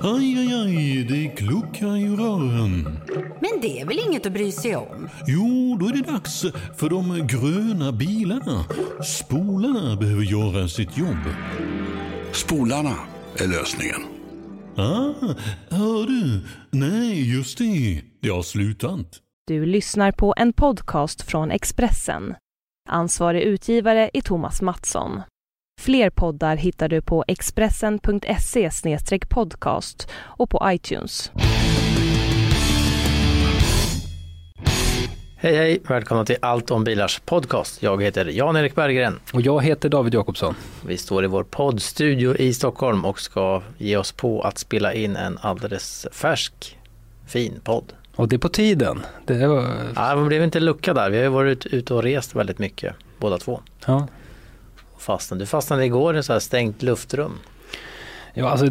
Aj, aj, aj, det kluckar i rören. Men det är väl inget att bry sig om? Jo, då är det dags för de gröna bilarna. Spolarna behöver göra sitt jobb. Spolarna är lösningen. Ah, hör du? Nej, just det. Det har slutat. Du lyssnar på en podcast från Expressen. Ansvarig utgivare är Thomas Mattsson. Fler poddar hittar du på expressen.se podcast och på iTunes. Hej hej! Välkomna till Allt om bilars podcast. Jag heter Jan-Erik Berggren. Och jag heter David Jakobsson. Vi står i vår poddstudio i Stockholm och ska ge oss på att spela in en alldeles färsk, fin podd. Och det är på tiden. Det var... Ja, det blev inte lucka där. Vi har ju varit ute och rest väldigt mycket, båda två. Ja. Fastnade. Du fastnade igår i ett så här stängt luftrum. Ja, alltså,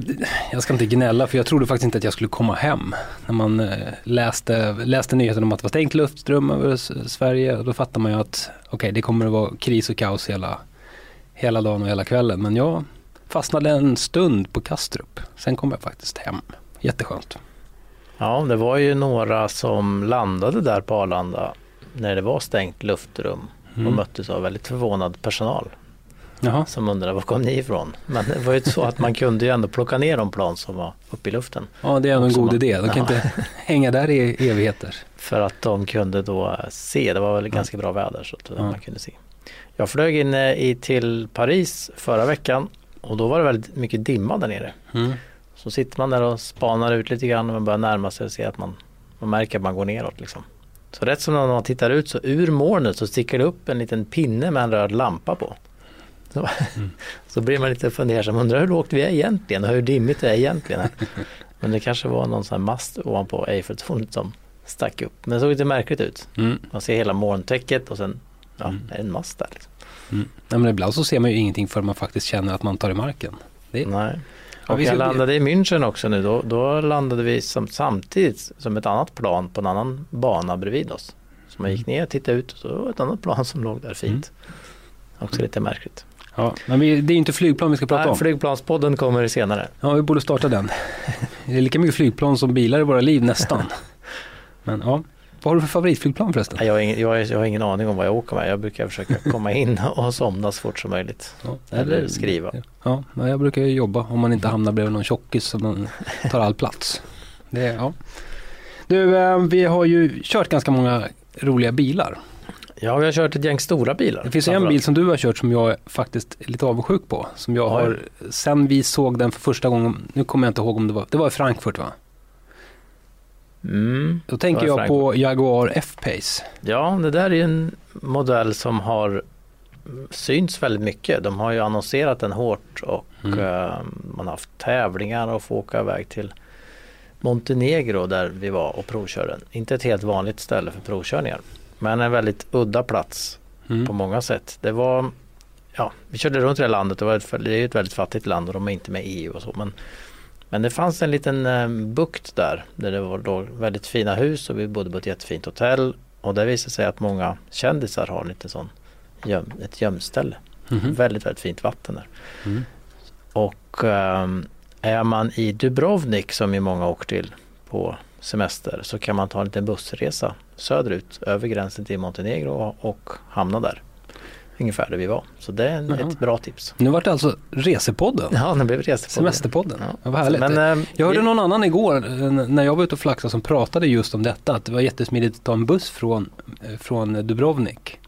jag ska inte gnälla för jag trodde faktiskt inte att jag skulle komma hem. När man eh, läste, läste nyheten om att det var stängt luftrum över Sverige, då fattar man ju att okej, okay, det kommer att vara kris och kaos hela, hela dagen och hela kvällen. Men jag fastnade en stund på Kastrup. Sen kom jag faktiskt hem. Jätteskönt. Ja, det var ju några som landade där på Arlanda när det var stängt luftrum och mm. möttes av väldigt förvånad personal. Jaha. som undrade var kom ni ifrån? Men det var ju så att man kunde ju ändå plocka ner de plan som var uppe i luften. Ja det är en god man, idé, de kan ja. inte hänga där i evigheter. För att de kunde då se, det var väl ganska bra väder så att man kunde se. Jag flög in eh, i, till Paris förra veckan och då var det väldigt mycket dimma där nere. Mm. Så sitter man där och spanar ut lite grann och man börjar närma sig och ser att man, man märker att man går neråt. Liksom. Så rätt som när man tittar ut så ur molnet så sticker det upp en liten pinne med en röd lampa på. Så, mm. så blir man lite fundersam, undrar hur lågt vi är egentligen och hur dimmigt det är egentligen. Men det kanske var någon sån här mast ovanpå Eiffeltornet som stack upp. Men det såg lite märkligt ut. Mm. Man ser hela molntäcket och sen ja, mm. är det en mast där. Liksom. Mm. Ja, men ibland så ser man ju ingenting förrän man faktiskt känner att man tar i marken. Det... Nej. Och jag landade i München också nu. Då, då landade vi som, samtidigt som ett annat plan på en annan bana bredvid oss. Så man gick ner och tittade ut och så var det ett annat plan som låg där fint. Mm. Också lite märkligt. Ja, men vi, det är inte flygplan vi ska prata Nej, om. Flygplanspodden kommer senare. Ja, vi borde starta den. Det är lika mycket flygplan som bilar i våra liv nästan. Men ja, vad har du för favoritflygplan förresten? Jag har, ingen, jag, jag har ingen aning om vad jag åker med. Jag brukar försöka komma in och somna så fort som möjligt. Ja, eller skriva. Ja, jag brukar jobba om man inte hamnar bredvid någon tjockis som tar all plats. Det, ja. Du, eh, vi har ju kört ganska många roliga bilar. Ja, vi har kört ett gäng stora bilar. Det finns en bil som du har kört som jag är faktiskt är lite avundsjuk på. Som jag har, sen vi såg den för första gången, nu kommer jag inte ihåg om det var, det var i Frankfurt va? Mm, Då tänker jag på Jaguar F-Pace. Ja, det där är en modell som har synts väldigt mycket. De har ju annonserat den hårt och mm. uh, man har haft tävlingar och få åka iväg till Montenegro där vi var och provkörde. Inte ett helt vanligt ställe för provkörningar. Men en väldigt udda plats mm. på många sätt. Det var, ja, vi körde runt i det landet, det, var ett, det är ett väldigt fattigt land och de är inte med i EU och så. Men, men det fanns en liten eh, bukt där, där det var då väldigt fina hus och vi bodde på ett jättefint hotell. Och det visade sig att många kändisar har lite sån göm, ett gömställe. Mm. Väldigt, väldigt fint vatten där. Mm. Och um, är man i Dubrovnik som ju många åker till på semester så kan man ta en liten bussresa söderut över gränsen till Montenegro och hamna där. Ungefär där vi var. Så det är en, ett bra tips. Nu vart det alltså Resepodden. Ja, nu blev Resepodden. Semesterpodden. Ja. Ja, vad härligt. Men, äh, jag hörde vi... någon annan igår eh, när jag var ute och flaxade som pratade just om detta. Att det var jättesmidigt att ta en buss från, eh, från Dubrovnik.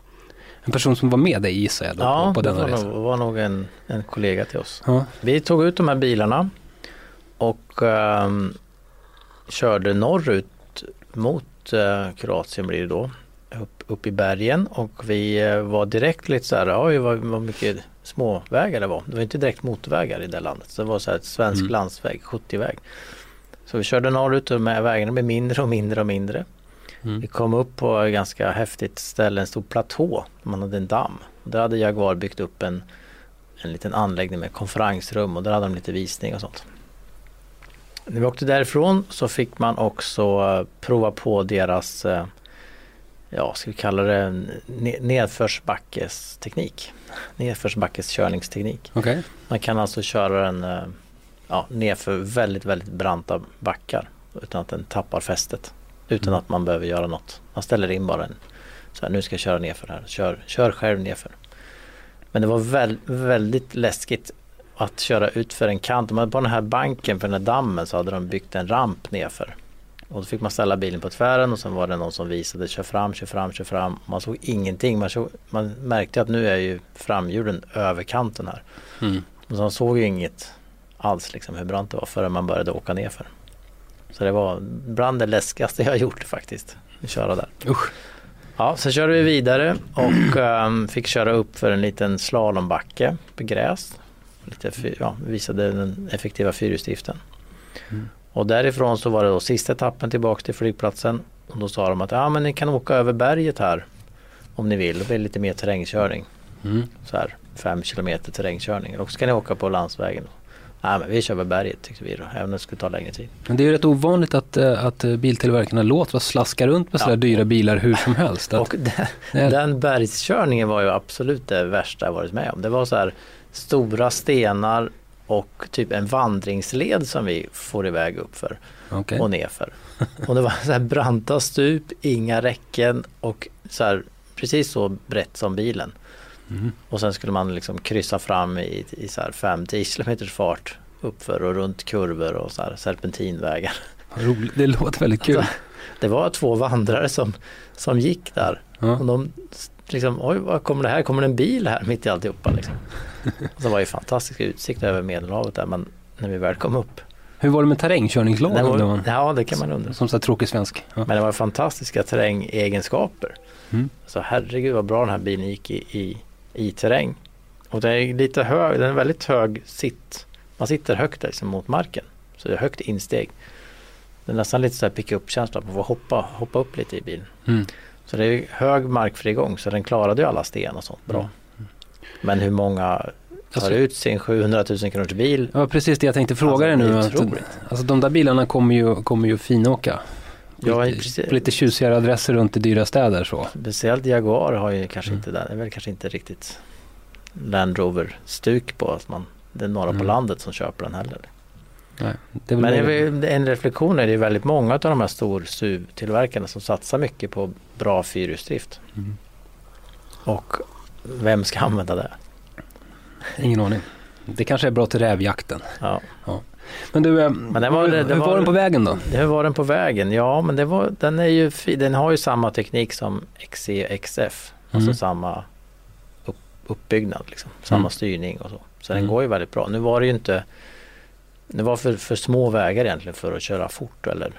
En person som var med dig gissar jag då, ja, på, på denna det var resa. Nog, var nog en, en kollega till oss. Ja. Vi tog ut de här bilarna och um, körde norrut mot uh, Kroatien blir det då. Upp, upp i bergen och vi uh, var direkt lite så här, oj vad, vad mycket småvägar det var. Det var inte direkt motorvägar i det landet. Så det var så här ett svensk mm. landsväg, 70-väg. Så vi körde norrut och med vägarna blev mindre och mindre och mindre. Mm. Vi kom upp på ett ganska häftigt ställe, en stor platå. Man hade en damm. Där hade Jaguar byggt upp en, en liten anläggning med konferensrum och där hade de lite visning och sånt. När vi åkte därifrån så fick man också eh, prova på deras, eh, ja ska vi kalla det nedförsbackesteknik. Nedförsbackeskörningsteknik. Okay. Man kan alltså köra den eh, ja, nerför väldigt, väldigt branta backar utan att den tappar fästet. Utan Mm. att man behöver göra något. Man ställer in bara en, så här, nu ska jag köra nerför här. Kör, kör själv nerför. Men det var väl, väldigt läskigt att köra ut för en kant. Man- På den här banken för den här dammen så hade de byggt en ramp nerför. Och då fick man ställa bilen på tvären och sen var det någon som visade kör fram, kör fram, kör fram. Man såg ingenting. Man, såg, man märkte att nu är ju framhjulen över kanten här. Mm. Och så man såg ju inget alls liksom hur brant det var förrän man började åka nerför. Så det var bland det läskigaste jag gjort faktiskt. Att köra där. Usch. Ja, sen körde vi vidare och ehm, fick köra upp för en liten slalombacke på gräs. Lite, ja, visade den effektiva fyrhjulsdriften. Mm. Och därifrån så var det då sista etappen tillbaka till flygplatsen. Och då sa de att ja, men ni kan åka över berget här om ni vill. Det blir lite mer terrängkörning. Mm. Så här fem kilometer terrängkörning. Och så kan ni åka på landsvägen. Nej men vi kör över berget tyckte vi då. Även om det skulle ta längre tid. Men det är ju rätt ovanligt att, eh, att eh, biltillverkarna låter oss slaska runt med Ja. sådär dyra bilar hur som helst. Att, Och den, den bergskörningen var ju absolut det värsta jag varit med om. Det var så här stora stenar och typ en vandringsled som vi får iväg upp för okej. och nerför. Och det var så här branta stup, inga räcken och så här precis så brett som bilen. Mm. Och sen skulle man liksom kryssa fram i, i så här 5-10 km fart uppför och runt kurvor och så här serpentinvägar. Roligt. Det låter väldigt kul. Alltså, Det var två vandrare som, som gick där och Ja. de liksom, oj vad kommer det här? Kommer det en bil här mitt i alltihopa liksom? Och så var det fantastisk utsikt över Medelhavet där men när vi väl kom upp. Hur var det med terrängkörningslagen? var, man? ja det kan man undra. Som så här tråkig svensk. Ja. Men det var fantastiska terrängegenskaper. Mm. Så herregud vad bra den här bilen gick i, i, i terräng. Och det är lite hög, den är väldigt hög sitt. Man sitter högt liksom mot marken. Så det är högt insteg. Det är nästan lite så här pick-up-känsla. Man får hoppa, hoppa upp lite i bilen. Mm. Så det är hög markfrigång så den klarade ju alla sten och sånt bra. Mm. Men hur många tar Alltså- ut sin 700 000 kronors bil? Ja, precis det jag tänkte fråga Alltså, dig nu. Att, alltså de där bilarna kommer ju, kommer ju finåka. På Ja, lite, på lite tjusigare adresser runt i dyra städer så. Speciellt Jaguar har ju kanske Mm. inte den. Det är väl kanske inte riktigt Land Rover-stuk på att man det är några på Mm. landet som köper den heller. Nej, det Men det är en reflektion är det väldigt många av de här stor SUV-tillverkarna som satsar mycket på bra fyrhjulsdrift. Mm. Och vem ska använda det? Ingen aning. Det kanske är bra till rävjakten. Ja. Men du, eh, Men den var- hur, den hur var, var- den på vägen då? Hur var den på vägen? Ja, men det var, den, är ju, den har ju samma teknik som XC XF. Alltså Mm. samma upp, uppbyggnad, liksom. samma Mm. styrning och så. Så Mm. den går ju väldigt bra. Nu var det ju inte Det var för, för små vägar egentligen för att köra fort eller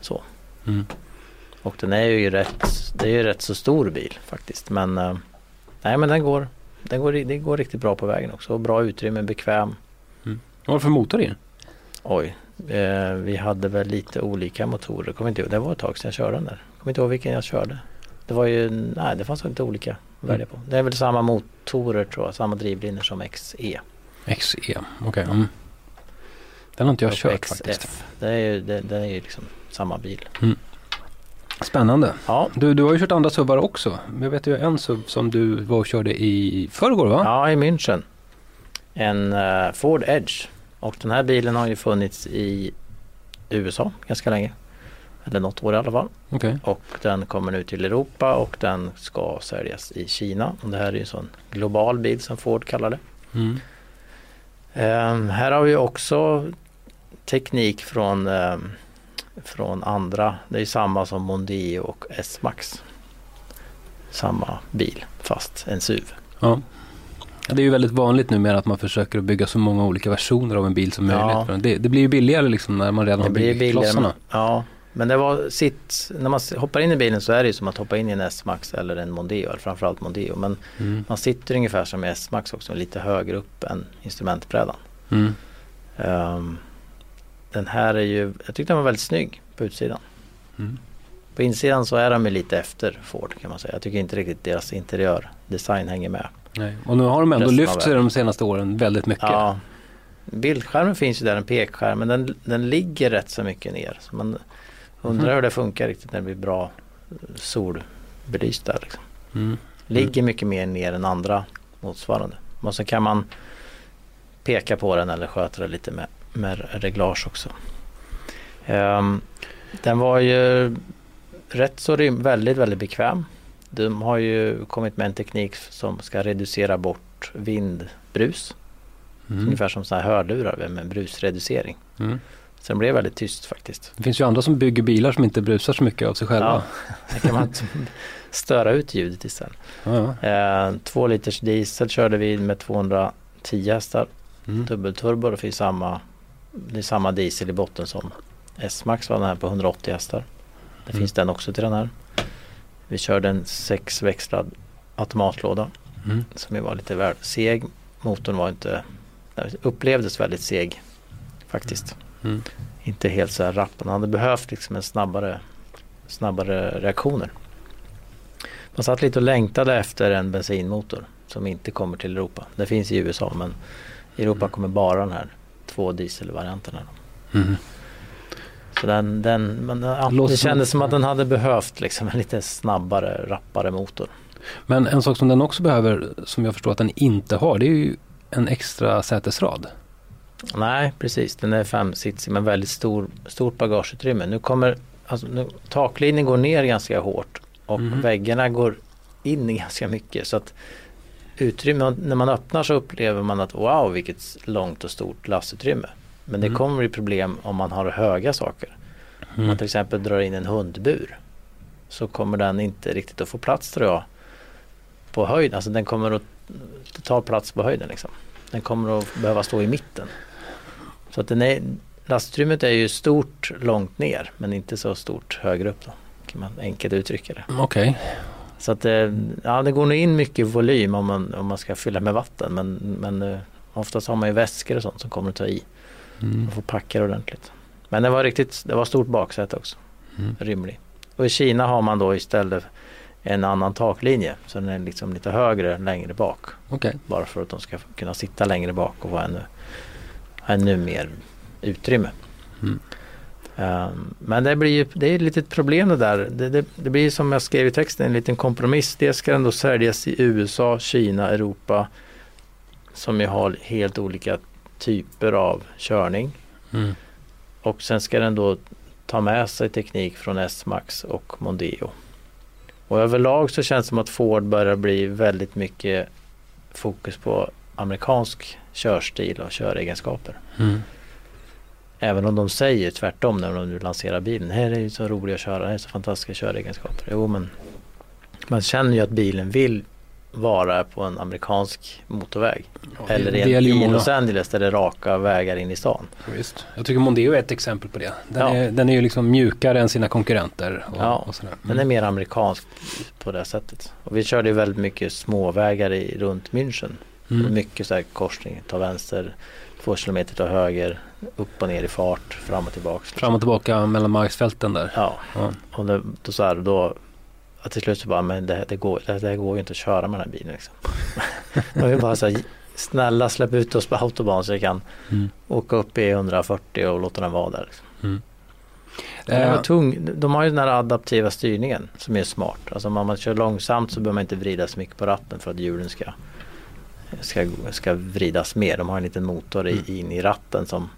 så. Mm. Och den är ju rätt, det är ju rätt så stor bil faktiskt. Men eh, nej men den går, den går, det går riktigt bra på vägen också. Bra utrymme, bekväm. Vad var det för motor i den? Oj, eh, vi hade väl lite olika motorer. Kommer inte ihåg, det var ett tag sedan jag körde den där. Kommer inte ihåg vilken jag körde. Det var ju, nej det fanns lite olika att välja på. Det är väl samma motorer tror jag, samma drivlinor som XE. XE, okej. Mm. Den har inte jag kört XF. faktiskt. Det är ju, det, det är ju liksom samma bil. Spännande. Ja, Du, du har ju kört andra SUVar också. Men Jag vet ju en SUV som du var och körde i förrgår va? ja i München. En eh, Ford Edge. Och den här bilen har ju funnits i USA ganska länge. Eller något år i alla fall. Okej. Och den kommer nu till Europa och den ska säljas i Kina. Och det här är ju en sån global bil som Ford kallar det. Mm. Ehm, här har vi också teknik från, ehm, från andra. Det är samma som Mondeo och S-Max. Samma bil fast en SUV. Ja. Ja, Det är ju väldigt vanligt numera att man försöker att bygga så många olika versioner av en bil som Ja. möjligt. För Det, det blir ju billigare liksom när man redan Det har blir byggt billigare. klossarna. Ja, men det var sitt, när man hoppar in i bilen så är det ju som att hoppa in i en S-Max eller en Mondeo, eller framförallt Mondeo. Men Mm. man sitter ungefär som i S-Max också, lite högre upp än instrumentbrädan. Mm. Ehm, den här är ju, jag tyckte den var väldigt snygg på utsidan. Mm. På insidan så är de ju lite efter Ford kan man säga. Jag tycker inte riktigt deras interiördesign hänger med. Nej. Och nu har de ändå lyft sig de senaste åren väldigt mycket. Ja, bildskärmen finns ju där, en pekskärm, men den, den ligger rätt så mycket ner. Så man undrar Mhm. hur det funkar riktigt när det blir bra solbelyst där. Liksom. Mm. Ligger mycket mer ner än andra motsvarande. Och så kan man peka på den eller sköta det lite med, med reglage också. Ehm, den var ju rätt så rym, väldigt, väldigt bekväm. De har ju kommit med en teknik som ska reducera bort vindbrus. Mm. Ungefär som sådana här hörlurar med brusreducering. Mm. Så den blev väldigt tyst faktiskt. Det finns ju andra som bygger bilar som inte brusar så mycket av sig själva. Där kan man störa ut ljudet istället. Ja. ja. Eh, två liters diesel körde vi med 210 hästar. Mm. Dubbelturbo, det finns samma, det är samma diesel i botten som S-Max var den här på 180 hästar. Det Mm. finns den också till den här. Vi körde en sexväxlad automatlåda Mm. som ju var lite väl seg. Motorn var inte, upplevdes väldigt seg faktiskt. Mm. Inte helt så här rapp. Den hade behövt liksom en snabbare, snabbare reaktioner. Man satt lite och längtade efter en bensinmotor som inte kommer till Europa. Det finns i USA men i Europa Mm. kommer bara den här två dieselvarianterna. Mm. Så den, den, men, ja, det kändes som att den hade behövt liksom en lite snabbare, rappare motor. Men en sak som den också behöver, som jag förstår att den inte har, det är ju en extra sätesrad. Nej precis, den är femsitsig men väldigt stor, stort bagageutrymme. Nu kommer, alltså, nu, taklinjen går ner ganska hårt och Mhm. väggarna går in ganska mycket. Så att utrymme, när man öppnar så upplever man att wow vilket långt och stort lastutrymme. Men det Mm. kommer bli problem om man har höga saker. Om man till exempel drar in en hundbur så kommer den inte riktigt att få plats tror jag på höjd. Alltså den kommer att ta plats på höjden liksom. Den kommer att behöva stå i mitten. Så att den är, lastutrymmet är ju stort långt ner men inte så stort högre upp då. Kan man enkelt uttrycka det. Okej. Så att eh, ja, det går nog in mycket volym om man, om man ska fylla med vatten men, men eh, oftast har man ju väskor och sånt som kommer att ta i. Mm. Man får packa det ordentligt. Men det var riktigt, det var stort baksäte också. Mm. Rymlig. Och i Kina har man då istället en annan taklinje. Så den är liksom lite högre längre bak. Okej. Bara för att de ska kunna sitta längre bak och vara ännu, ännu mer utrymme. Mm. Ehm, men det blir ju det är ett litet problem det där. Det, det, det blir som jag skrev i texten en liten kompromiss. Det ska den då säljas i USA, Kina, Europa. Som ju har helt olika typer av körning. Mm. Och sen ska den då ta med sig teknik från S-Max och Mondeo. Och överlag så känns det som att Ford börjar bli väldigt mycket fokus på amerikansk körstil och köregenskaper. Mm. Även om de säger tvärtom när de nu lanserar bilen. Här är ju så rolig att köra, det är så fantastiska köregenskaper. Jo men man känner ju att bilen vill vara på en amerikansk motorväg. Eller det ju i. Los Angeles där det är raka vägar in i stan. Visst. Jag tycker Mondeo är ett exempel på det. Den, Ja. är, den är ju liksom mjukare än sina konkurrenter. Och, Ja, och sådär. Den är mer amerikansk på det sättet. Och vi körde ju väldigt mycket småvägar i, runt München. Mm. Mycket så här korsning, ta vänster, två kilometer ta höger, upp och ner i fart, fram och tillbaks. Fram och tillbaka mellan marksfälten där. Ja, Ja. och det, då så här, då att till slut så bara, men det, det, går, det, det går ju inte att köra med den här bilen liksom. Man vill bara så här, snälla släpp ut oss på autobahn så jag kan Mm. åka upp i 140 och låta den vara där. Liksom. Mm. Den Eh, tung. De har ju den här adaptiva styrningen som är smart. Alltså om man kör långsamt så behöver man inte vrida så mycket på ratten för att hjulen ska, ska, ska vridas mer. De har en liten motor i, Mm. in i ratten som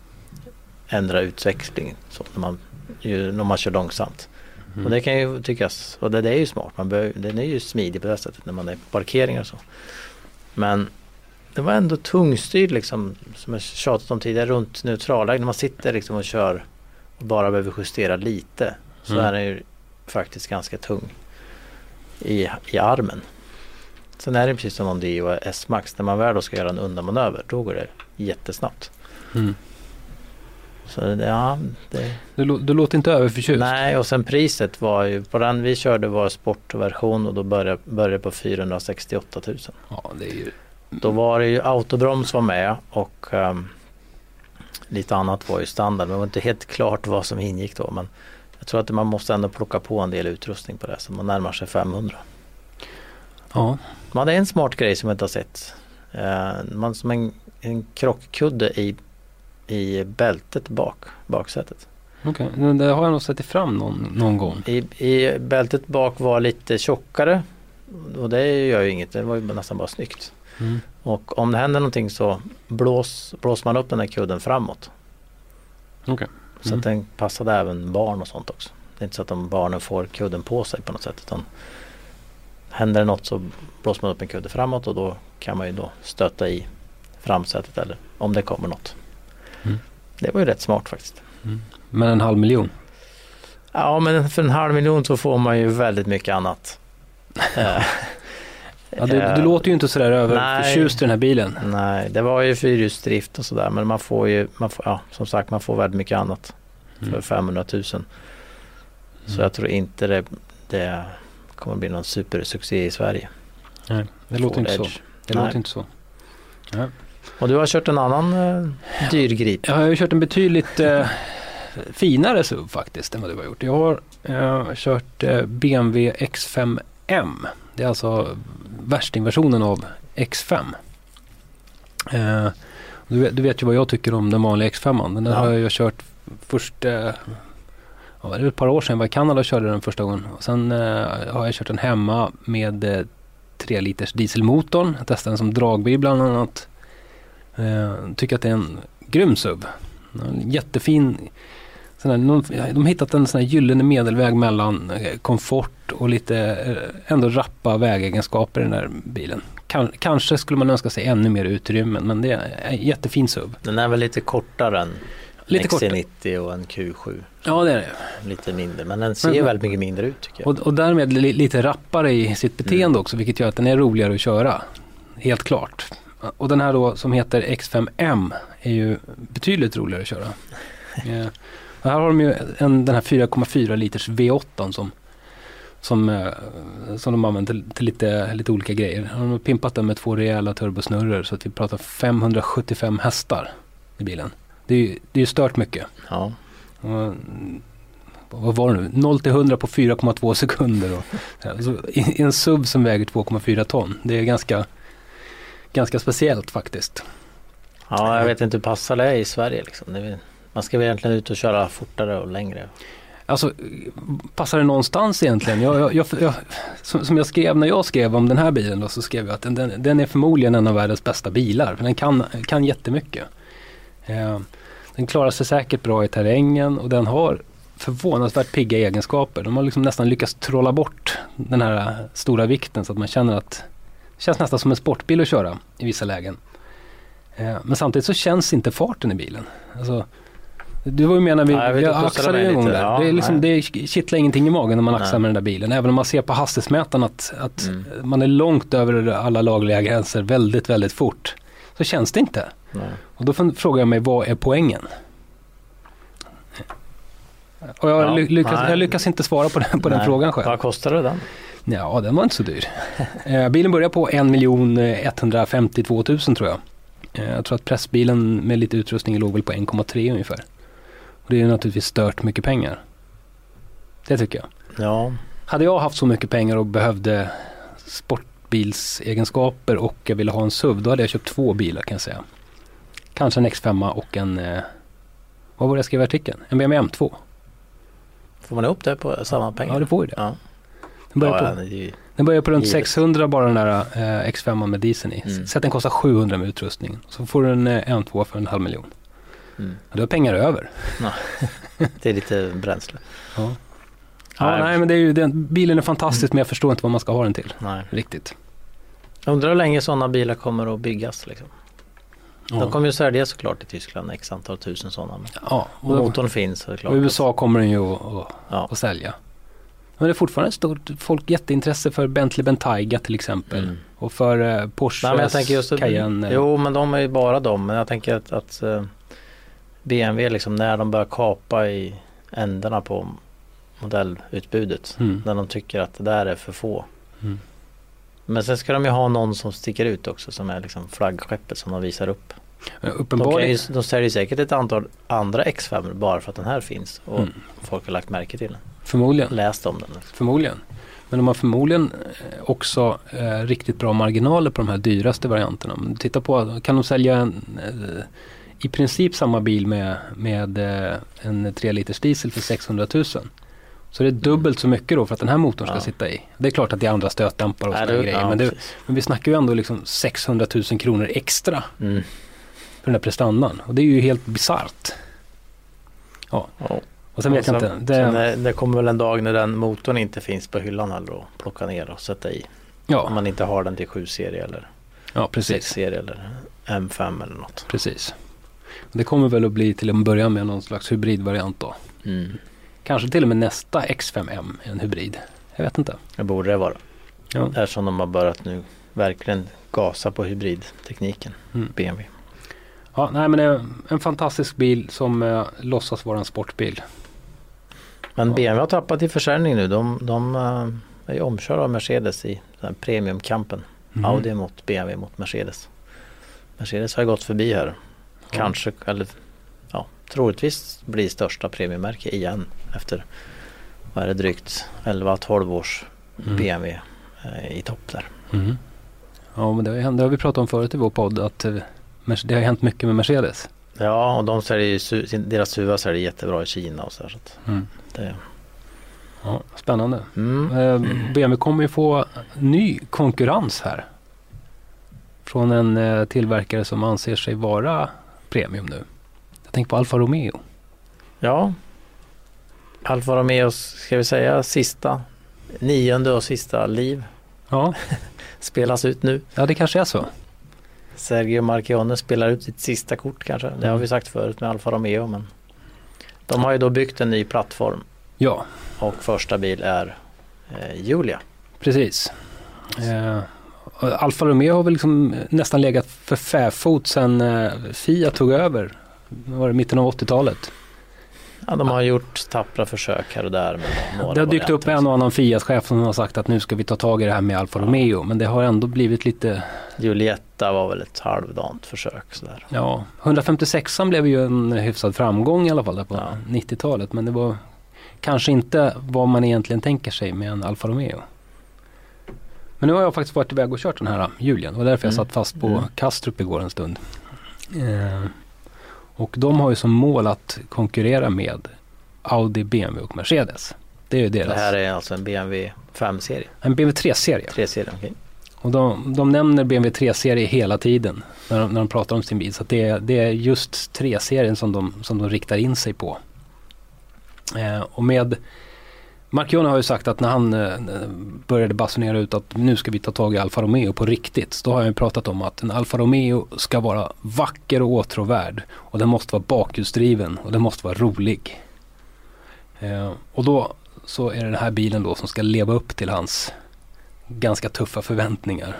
ändrar utväxlingen så när man, ju, när man kör långsamt. mm. Och det kan ju tyckas, och det, det är ju smart. Man behöver, den är ju smidig på det sättet när man är på parkeringar och så. Men det var ändå tungstyrd liksom, som jag tjatat om tidigare, runt neutralläge. När man sitter liksom och kör och bara behöver justera lite så Mm. är den ju faktiskt ganska tung i, i armen. Sen är det precis som om det är S-Max, när man väl då ska göra en undanmanöver, då går det jättesnabbt. Mm. Så ja, det, Du, du låter inte överförtjust. Nej, och sen priset var ju, på den vi körde var sportversion och då började, började på 468 000. Ja, det är ju... Då var det ju autobroms var med och ehm, lite annat var ju standard. Men det var inte helt klart vad som ingick då. Men jag tror att man måste ändå plocka på en del utrustning på det så man närmar sig 500. Ja. Man hade en smart grej som jag inte har sett. Eh, man som en, en krockkudde i, i bältet bak, baksätet. Okej, men det har jag nog sett fram någon, någon gång. I, I bältet bak var lite tjockare och det gör ju inget, det var ju nästan bara snyggt. Mm. Och om det händer någonting så blås, blåser man upp den här kudden framåt. Så Mm. att den passade även barn och sånt också. Det är inte så att de barnen får kudden på sig på något sätt. Utan händer det något så blåser man upp en kudde framåt och då kan man ju då stöta i framsätet eller om det kommer något. Mm. Det var ju rätt smart faktiskt. Men en halv miljon? Ja men för en halv miljon så får man ju väldigt mycket annat. Ja, du, eh, du låter ju inte sådär överförtjust i den här bilen. Nej, det var ju fyrhjulsdrift och sådär men man får ju, man får, ja, som sagt man får väldigt mycket annat för Mm. 500 000. Så Mm. jag tror inte det, det kommer bli någon supersuccé i Sverige. Nej, det låter Ford inte så. Edge. Det Nej. låter inte så. Och du har kört en annan eh, dyr grip. Jag har ju kört en betydligt eh, finare SUV faktiskt än vad du har gjort. Jag har eh, kört eh, BMW X5M. Det är alltså värstingversionen av X5. Eh, du, vet, du vet ju vad jag tycker om den vanliga X5. Den där Ja. har jag kört först eh, ja, det är ett par år sedan jag var i Kanada och körde den första gången. Och sen eh, har jag kört den hemma med eh, 3 liters dieselmotorn. Jag testade den som dragbil bland annat. Eh, tycker att det är en grym SUV. En jättefin sån här, någon, de har hittat en sån här gyllene medelväg mellan eh, komfort och lite eh, ändå rappa vägegenskaper i den här bilen. Kan, kanske skulle man önska sig ännu mer utrymme men det är en jättefin SUV. Den är väl lite kortare än Lite XC90 och en Q7. Ja det är det. Lite mindre men den ser Men- väldigt mycket mindre ut tycker jag. Och, och därmed li, lite rappare i sitt beteende Mm. också vilket gör att den är roligare att köra. Helt klart. Och den här då som heter X5M är ju betydligt roligare att köra. Och här har de ju en, den här 4,4 liters V8 som, som, eh, som de använder till, till lite, lite olika grejer. De har pimpat den med två rejäla turbosnurror så att vi pratar 575 hästar i bilen. Det är ju det är stört mycket. Ja. Och, vad var det nu? 0 till 100 på 4,2 sekunder. Och, alltså, i, en SUV som väger 2,4 ton. Det är ganska, ganska speciellt faktiskt. ja, jag vet inte hur passar det är i Sverige liksom. Är, man ska väl egentligen ut och köra fortare och längre. Alltså, passar det någonstans egentligen? Jag, jag, jag, som, som jag skrev när jag skrev om den här bilen då, så skrev jag att den, den, den är förmodligen en av världens bästa bilar. För den kan, kan jättemycket. Eh, den klarar sig säkert bra i terrängen och den har förvånansvärt pigga egenskaper. De har liksom nästan lyckats trolla bort den här stora vikten så att man känner att det känns nästan som en sportbil att köra i vissa lägen. Eh, men samtidigt så känns inte farten i bilen. Alltså, du var ju med när vi, du pussade axlade en gång där. Ja, det, är liksom, nej. det kittlar ingenting i magen när man axlar Nej. med den där bilen. Även om man ser på hastighetsmätaren att, att Mm. man är långt över alla lagliga gränser väldigt, väldigt fort. Så känns det inte. Nej. Och då frågar jag mig, vad är poängen? Och jag, Ja, ly- lyckas, jag lyckas inte svara på den, på den frågan själv. Vad kostade den? Ja, den var inte så dyr. Eh, bilen börjar på 1 152 000 tror jag. Eh, jag tror att pressbilen med lite utrustning låg väl på 1,3 ungefär. Och det är naturligtvis stört mycket pengar. Det tycker jag. Ja, Hade jag haft så mycket pengar och behövde sportbilsegenskaper och jag ville ha en SUV, då hade jag köpt två bilar kan jag säga. Kanske en X5 och en, eh, vad var det jag skrev i artikeln? En BMW M2. får man ihop det på samma pengar? Ja, det får ju det. Ja. Den börjar, Ja, på, ju- den börjar på runt givet. 600 bara den där eh, X5 med dieseln i. Mm. Att den kostar 700 med utrustningen. Så får du en eh, M2 för en halv miljon. Mm. Och du har pengar över. Det är lite bränsle. Ja. Ja, Nej. men det är ju, den, bilen är fantastisk men jag förstår inte vad man ska ha den till. Nej. Riktigt. Jag undrar hur länge sådana bilar kommer att byggas. Liksom. Ja. De kommer ju säljas såklart i Tyskland, x antal tusen sådana. Men ja, och motorn finns så det är klart. och i USA kommer den ju att, att, Ja. att sälja. Men det är fortfarande ett stort folk jätteintresse för Bentley Bentayga till exempel. Mm. Och för eh, Porsche Nej, men jag tänker just att, Cayenne. eh, Jo men de är ju bara de. Men jag tänker att, att eh, BMW liksom när de börjar kapa i ändarna på modellutbudet. Mm. När de tycker att det där är för få. Mm. Men sen ska de ju ha någon som sticker ut också som är liksom flaggskeppet som de visar upp. De, Uppenbarligen. ju, de säljer säkert ett antal andra X5 bara för att den här finns och Mm. folk har lagt märke till den. Förmodligen. Läst om den. Förmodligen. Men de har förmodligen eh, också eh, riktigt bra marginaler på de här dyraste varianterna. Tittar på, kan de sälja en, eh, i princip samma bil med, med eh, en 3 liters diesel för 600 000. Så det är dubbelt så mycket då för att den här motorn ska Ja. sitta i. Det är klart att det är andra stötdämpare och sådana grejer. ja, men, det, men vi snackar ju ändå liksom 600 000 kronor extra Mm. för den här prestandan. Och det är ju helt bisarrt. Ja. Och sen vet jag inte. Det, sen det, det kommer väl en dag när den motorn inte finns på hyllan heller att plocka ner och sätta i. Om ja, man inte har den till 7-serie eller ja, precis. 6-serie eller M5 eller något. precis. Det kommer väl att bli till en början med någon slags hybridvariant då. Mm. Kanske till och med nästa X5M är en hybrid. Jag vet inte. Det borde det vara. Ja. Eftersom de har börjat nu verkligen gasa på hybridtekniken. Mm. BMW. Ja, nej men det är en fantastisk bil som eh, låtsas vara en sportbil. Men Ja. BMW har tappat i försäljning nu. De, de eh, är omkörda av Mercedes i premiumkampen. Mhm. Audi mot BMW mot Mercedes. Mercedes har gått förbi här. Kanske, eller ja, troligtvis blir största premiummärke igen efter vad är det, drygt 11-12 års Mm. BMW eh, i topp där. Mhm. Ja, men det har, ju det har vi pratat om förut i vår podd att eh, det har hänt mycket med Mercedes. Ja, och de säljer ju, deras SUVar säljer jättebra i Kina och så, här, så att Mm. det, Ja, spännande. mm. Eh, BMW kommer ju få ny konkurrens här. Från en eh, tillverkare som anser sig vara premium nu. Jag tänker på Alfa Romeo. Ja. Alfa Romeos, ska vi säga sista, nionde och sista liv Ja, spelas ut nu. ja det kanske är så. Sergio Marchionne spelar ut sitt sista kort kanske. Det har vi sagt förut med Alfa Romeo men de har ju då byggt en ny plattform Ja, och första bil är eh, Julia. precis. Eh, Alfa Romeo har väl liksom nästan legat för fäfot sedan eh, Fiat tog över. Var det mitten av 80-talet? Ja, de har gjort tappra försök här och där. Med Det har dykt upp en och annan Fiat-chef som har sagt att nu ska vi ta tag i det här med Alfa Romeo. Men det har ändå blivit lite, Julietta var väl ett halvdant försök sådär. ja, 156an blev ju en hyfsad framgång i alla fall på Ja. 90-talet. Men det var kanske inte vad man egentligen tänker sig med en Alfa Romeo. Men nu har jag faktiskt varit iväg och kört den här Julian. Det var därför jag Mm. satt fast på Mm. Kastrup igår en stund. Eh, och de har ju som mål att konkurrera med Audi, BMW och Mercedes. Det är ju deras. Det här är alltså en BMW 5-serie, En BMW 3-serie. 3-serie. okej. Och de, de nämner BMW 3-serie hela tiden när de, när de pratar om sin bil. Så det, är- det är just 3-serien som de, som de riktar in sig på. Eh, och med Marchione har ju sagt att när han eh, började basunera ut att nu ska vi ta tag i Alfa Romeo på riktigt. Då har han ju pratat om att en Alfa Romeo ska vara vacker och åtråvärd. Och den måste vara bakhjulsdriven och den måste vara rolig. Eh, och då så är det den här bilen då som ska leva upp till hans ganska tuffa förväntningar.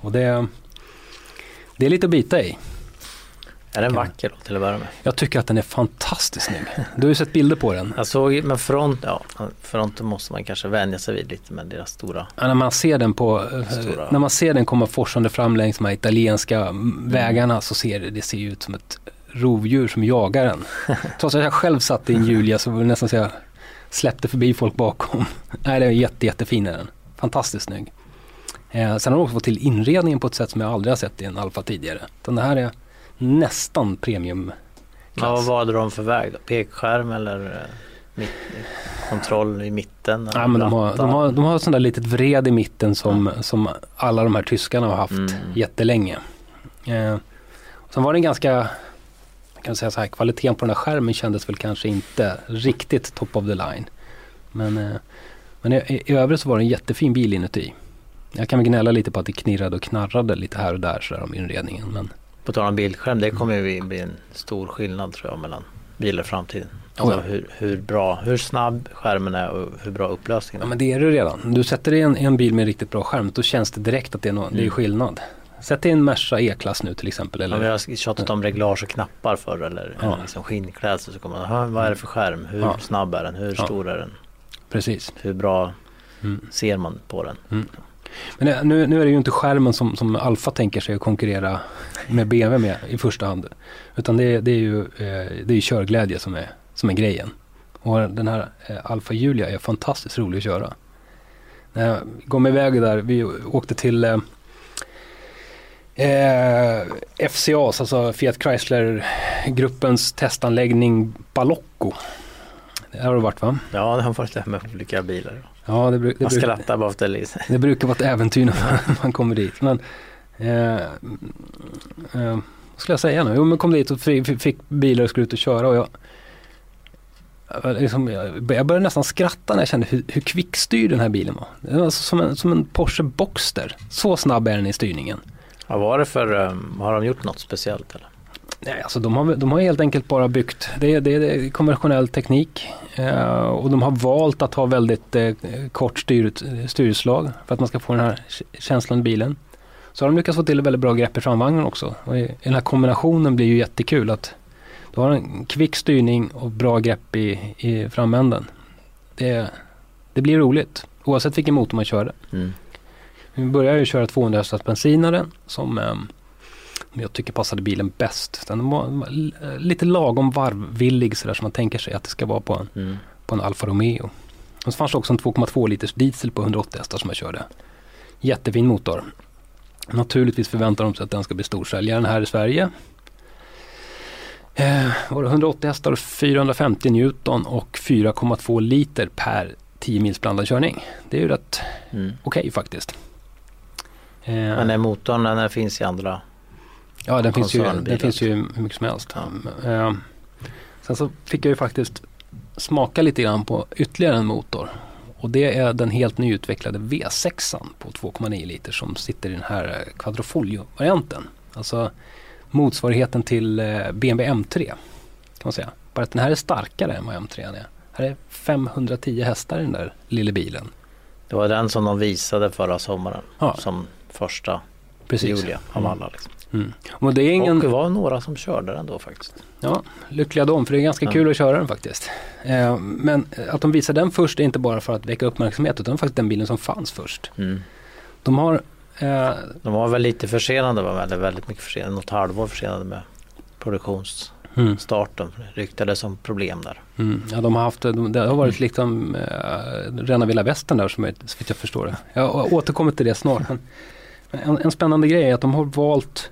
Och det, det är lite att bita i. Är den vacker då till att börja med? Jag tycker att den är fantastiskt snygg. Du har ju sett bilder på den. Jag såg, men front, ja, fronten måste man kanske vänja sig vid lite med deras stora. Ja, när man ser den på, eh, Stora. när man ser den komma forsande fram längs de här italienska mm, vägarna så ser det, det ser ut som ett rovdjur som jagar en. Trots att jag själv satt i en Julia så var det nästan så jag släppte förbi folk bakom. Nej, det är jätte, jättefin är den. Fantastiskt snygg. Eh, sen har de också fått till inredningen på ett sätt som jag aldrig har sett i en Alfa tidigare. Den här är nästan premium Ja, vad valde de för väg då? Pekskärm eller eh, mitt, kontroll i mitten? Ja, men de, har, de, har, de har ett sånt där litet vred i mitten som, som alla de här tyskarna har haft Mm. jättelänge. Eh, sen var det en ganska, kan säga så här, kvaliteten på den här skärmen kändes väl kanske inte riktigt top of the line. Men, eh, men i, i övrigt så var det en jättefin bil inuti. Jag kan väl gnälla lite på att det knirrade och knarrade lite här och där så där om inredningen. Men På tal om bildskärm, det kommer ju bli en stor skillnad tror jag mellan bilar i framtiden. Alltså Oh ja. hur, hur bra, hur snabb skärmen är och hur bra upplösningen Ja är. men det är det redan. Du sätter dig i en, en bil med riktigt bra skärm, då känns det direkt att det är, no, det är Mm. skillnad. Sätt dig i en Merca E-klass nu till exempel. Ja, Eller, vi har tjatat om reglage och knappar förr eller Ja. en liksom skinnklädsel så kommer man, "Ha, vad är det för skärm? Hur Ja. snabb är den? Hur Ja. stor är den? Precis. Hur bra Mm. ser man på den? Men eh, nu, nu är det ju inte skärmen som, som Alfa tänker sig att konkurrera med BMW med i första hand. Utan det, det är ju eh, det är körglädje som är, som är grejen. Och den här eh, Alfa Julia är fantastiskt rolig att köra. När jag kom iväg där, vi åkte till eh, eh, FCAs, alltså Fiat Chrysler-gruppens testanläggning Balocco. Det har du varit va? Ja, det har varit det här med olika bilar. Ja, det, bru- det, Man skrattar bara för att det är brukar vara ett äventyr när man, kommer dit. Men, eh, eh, vad skulle jag säga nu? Jo, men kom dit och fick, bilar och skulle ut och köra. Och jag, liksom, jag började nästan skratta när jag kände hur, hur kvickstyrd den här bilen var. Den var som en, som en Porsche Boxster. Så snabb är den i styrningen. Vad var det för, um, har de gjort något speciellt eller? Nej, alltså de har, de har helt enkelt bara byggt, det, det, det är konventionell teknik eh, och de har valt att ha väldigt eh, kort styr, styrslag för att man ska få den här känslan i bilen. Så har de lyckats få till väldigt bra grepp i framvagnen också. Och den här kombinationen blir ju jättekul att du har en kvick styrning och bra grepp i, i framänden. Det, det blir roligt oavsett vilken motor man kör. Mm. Vi började ju köra 200 hästars bensinare som eh, jag tycker passade bilen bäst. Den var lite lagom varvvillig sådär som man tänker sig att det ska vara på en, Mm. på en Alfa Romeo. Och så fanns det också en 2,2 liters diesel på 180 hästar som jag körde. Jättefin motor. Naturligtvis förväntar de sig att den ska bli storsäljaren här i Sverige. Eh, var det 180 hästar, 450 Newton och 4,2 liter per 10 mils blandad körning. Det är ju rätt Mm. okej faktiskt. Eh, Men är motorn, den finns i andra? Ja, den finns, ju, den finns ju hur mycket som helst. Ja. Eh, sen så fick jag ju faktiskt smaka lite grann på ytterligare en motor. Och det är den helt nyutvecklade V6 på 2,9 liter som sitter i den här eh, Quadrofolio-varianten. Alltså motsvarigheten till eh, BMW M3 kan man säga. Bara att den här är starkare än vad M3 är. Här är 510 hästar i den där lilla bilen. Det var den som de visade förra sommaren Ja. som första Precis. Julia av alla. Liksom. Mm. Och det är ingen... Och det var några som körde den då faktiskt. Ja, lyckliga de, för det är ganska Ja. kul att köra den faktiskt. Eh, men att de visar den först är inte bara för att väcka uppmärksamhet utan faktiskt den bilen som fanns först. Mm. De har, eh, De var väl lite försenade, va? eller väldigt mycket försenade, något halvår försenade med produktionsstarten. mm, ryktades om problem där. mm, ja, de har haft, de, det har varit liksom eh, rena vilda västern där som är, så jag förstår det. Jag återkommer till det snart. Men en, en spännande grej är att de har valt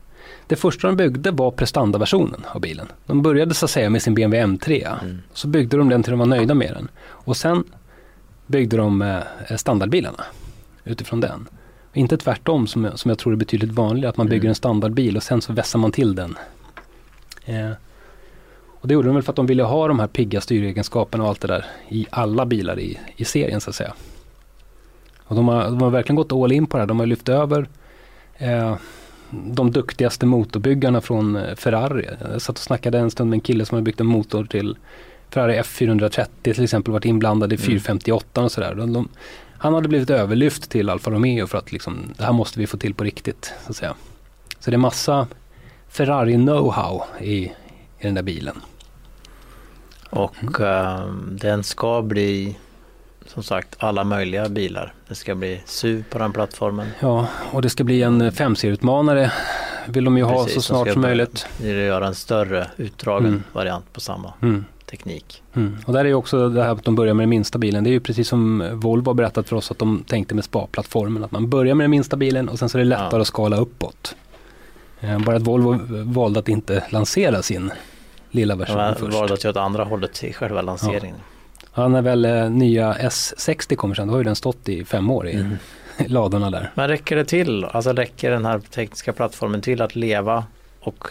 det första de byggde var prestandaversionen av bilen. De började så att säga med sin BMW M3. Mm. Så byggde de den till de var nöjda med den. Och sen byggde de eh, standardbilarna utifrån den. Inte tvärtom som, jag- som jag tror är betydligt vanligare, att man bygger Mm. en standardbil och sen så vässar man till den. Eh, och det gjorde de väl för att de ville ha de här pigga styregenskaperna och allt det där i alla bilar i, i serien så att säga. Och de har, de har verkligen gått all in på det här. De har lyft över eh, de duktigaste motorbyggarna från eh, Ferrari. Jag satt och snackade en stund med en kille som har byggt en motor till Ferrari F430 till exempel, varit inblandad i Mm. 458 och sådär. De, de, han hade blivit överlyft till Alfa Romeo för att liksom, det här måste vi få till på riktigt. Så att säga. Så det är massa Ferrari know-how i, i den där bilen. Och ehm, den ska bli som sagt alla möjliga bilar. Det ska bli SUV på den plattformen. Ja, och det ska bli en 5-serieutmanare vill de ju ha Precis, så de snart som möjligt. Vi vill göra en större utdragen Mm. variant på samma Mm. teknik. Mm. Och där är ju också det här att de börjar med den minsta bilen. Det är ju precis som Volvo har berättat för oss att de tänkte med spa-plattformen. Att man börjar med den minsta bilen och sen så är det lättare Ja. att skala uppåt. Eh, Bara att Volvo valde att inte lansera sin lilla version Jag först. valde att göra åt andra hållet i själva lanseringen. Ja, när väl eh, nya S60 kommer sen, då har ju den stått i fem år i Mm. ladorna där. Men räcker det till? Alltså räcker den här tekniska plattformen till att leva och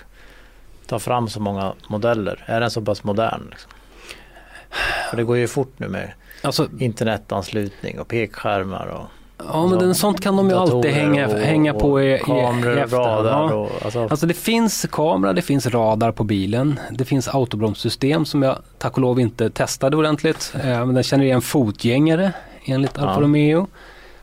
ta fram så många modeller? Är den så pass modern? Liksom? För det går ju fort nu med Alltså, internetanslutning och pekskärmar och ja men den, sånt kan de ju alltid hänga, och- hänga på i, kameror, i efterhand. radar Ja. och alltså, Alltså det finns kamera, det finns radar på bilen, det finns autobromssystem som jag tack och lov inte testade ordentligt. Eh, men den känner igen fotgängare enligt Alfa Ja. Romeo.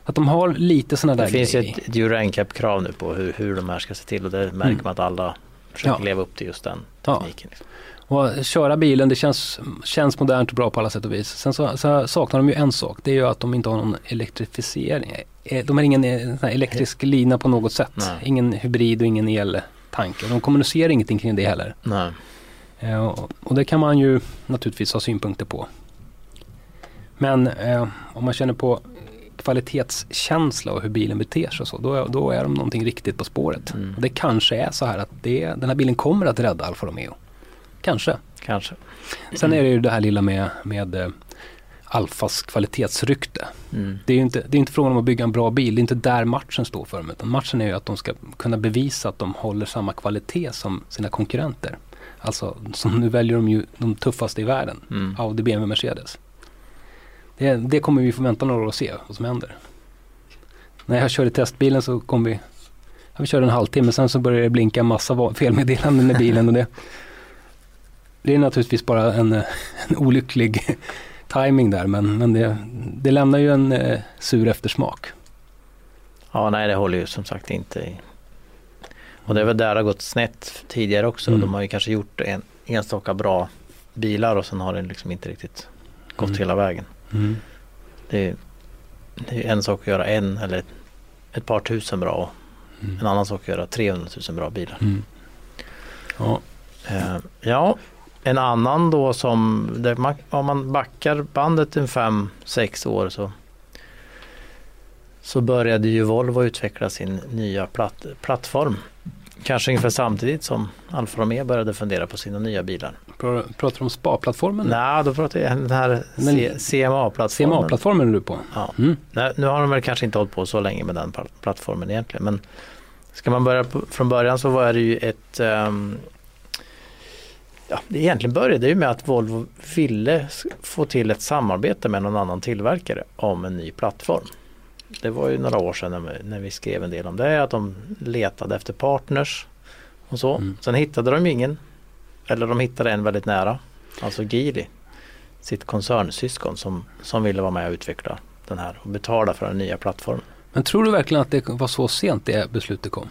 Att de har lite sådana där det finns ju grejer. ett Euro NCAP-krav nu på hur, hur de här ska se till och det märker Mm. man att alla försöker Ja. leva upp till just den Ja. tekniken. liksom. Och köra bilen, det känns, känns modernt och bra på alla sätt och vis. Sen så, så saknar de ju en sak, det är ju att de inte har någon elektrifiering. Eh, De har ingen eh, elektrisk lina på något sätt. Nej. Ingen hybrid och ingen eltank. Och de kommunicerar ingenting kring det heller. Nej. Eh, och, och det kan man ju naturligtvis ha synpunkter på. Men eh, om man känner på kvalitetskänsla och hur bilen beter sig och så, då, då är de någonting riktigt på spåret. Mm. Och det kanske är så här att det, den här bilen kommer att rädda Alfa Romeo. Kanske. Kanske. Sen är det ju det här lilla med, med eh, Alfas kvalitetsrykte. Mm. Det är inte, det är inte frågan om att bygga en bra bil, det är inte där matchen står för dem. Utan matchen är ju att de ska kunna bevisa att de håller samma kvalitet som sina konkurrenter. Alltså, som nu väljer de ju de tuffaste i världen. Mm. Audi, BMW, Mercedes. Det, det kommer vi få vänta några år och se vad som händer. När jag körde testbilen så kom vi, vi körde en halvtimme, sen så började det blinka massa va- felmeddelanden i bilen och det, det är naturligtvis bara en, eh, en olycklig timing där men, men det, det lämnar ju en eh, sur eftersmak. Ja, nej det håller ju som sagt inte i. Och det är väl där det har gått snett tidigare också. Mm. De har ju kanske gjort en enstaka bra bilar och sen har den liksom inte riktigt gått Mm. hela vägen. Mm. Det är, det är en sak att göra en eller ett, par tusen bra och Mm. en annan sak att göra 300 000 bra bilar. Mm. Ja, Eh, ja, en annan då som, man, om man backar bandet en fem sex år så, så började ju Volvo utveckla sin nya platt, plattform. Kanske ungefär samtidigt som Alfa Romeo började fundera på sina nya bilar. Pra- pratar du om spa-plattformen? Nej, då pratar jag den här CMA-plattformen. CMA-plattformen är du på? Ja. Mm. Nej, nu har de väl kanske inte hållit på så länge med den pl- plattformen egentligen. Men ska man börja på, från början så var det ju ett ehm, Ja, det egentligen började ju med att Volvo ville få till ett samarbete med någon annan tillverkare om en ny plattform. Det var ju några år sedan när vi, när vi skrev en del om det, att de letade efter partners och så. Mm. Sen hittade de ingen. Eller de hittade en väldigt nära, alltså Geely, sitt koncernsyskon som, som ville vara med och utveckla den här och betala för den nya plattformen. Men tror du verkligen att det var så sent det beslutet kom?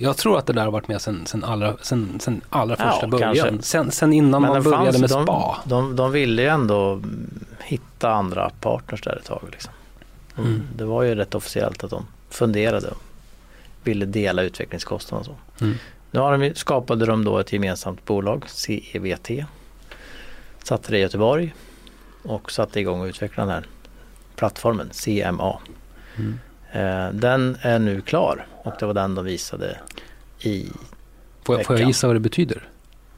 Jag tror att det där har varit med sen, sen, allra, sen, sen allra Ja, första början. kanske. Sen, sen innan man det började fanns- med de, spa. De, de ville ju ändå mm, hitta andra partners där ett tag. Liksom. De- Mm. Det var ju rätt officiellt att de funderade och ville dela utvecklingskostnaderna så. Mm. Nu har de, skapade de då ett gemensamt bolag, CEVT. Satte det i Göteborg och satte igång och utvecklade den här plattformen, CMA. Mm. Eh, den är nu klar och det var den de visade i Får, jag, får jag gissa vad det betyder?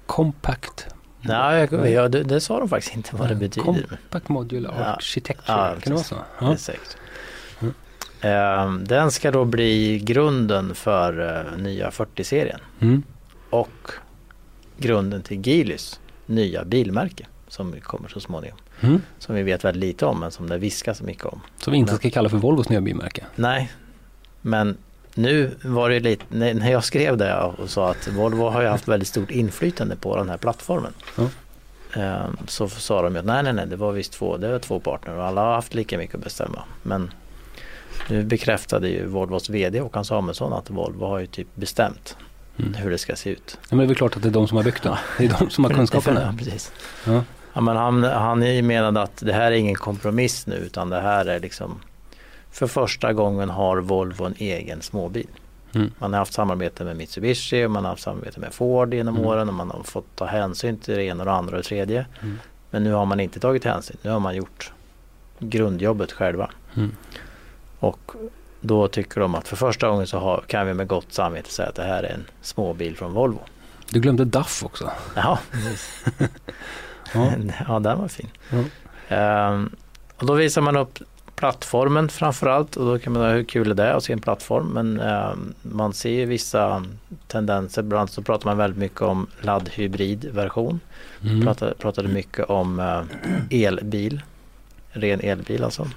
Compact. Nej, jag, jag, det, det sa de faktiskt inte vad det betyder. Compact Modular Ja. Architecture. Ja, kan det vara så? Ja. säkert. Mm. Den ska då bli grunden för eh, nya 40-serien Mm. och grunden till Geelys nya bilmärke som kommer så småningom. Mm. Som vi vet väldigt lite om men som det viskas så mycket om. Som vi inte Men- ska kalla för Volvos nya bilmärke. Nej, men nu var det lite, när jag skrev det och sa att Volvo har ju haft väldigt stort inflytande på den här plattformen. Ehm, Så sa de ju att nej, nej, nej, det var visst två, det var två partner och alla har haft lika mycket att bestämma. Men nu bekräftade ju Volvos VD Håkan Samuelsson att Volvo har ju typ bestämt Mm. hur det ska se ut. Ja, men det är väl klart att det är de som har byggt den. Det är de som har kunskapen. Ja, precis. Ja. Ja, men han, han menade att det här är ingen kompromiss nu utan det här är liksom för första gången har Volvo en egen småbil. Mm. Man har haft samarbete med Mitsubishi och man har haft samarbete med Ford genom Mm. åren och man har fått ta hänsyn till det ena och det andra och det tredje. Mm. Men nu har man inte tagit hänsyn. Nu har man gjort grundjobbet själva. Mm. Och då tycker de att för första gången så har, kan vi med gott samvete säga att det här är en småbil från Volvo. Du glömde DAF också. Precis. Ja. ja den var fin. Ja. Ehm, och då visar man upp plattformen framförallt och då kan man undra hur kul är det att se en plattform men ehm, man ser ju vissa tendenser. Bland annat så pratar man väldigt mycket om laddhybridversion. Mm. Pratade, pratade mycket om eh, elbil, ren elbil alltså.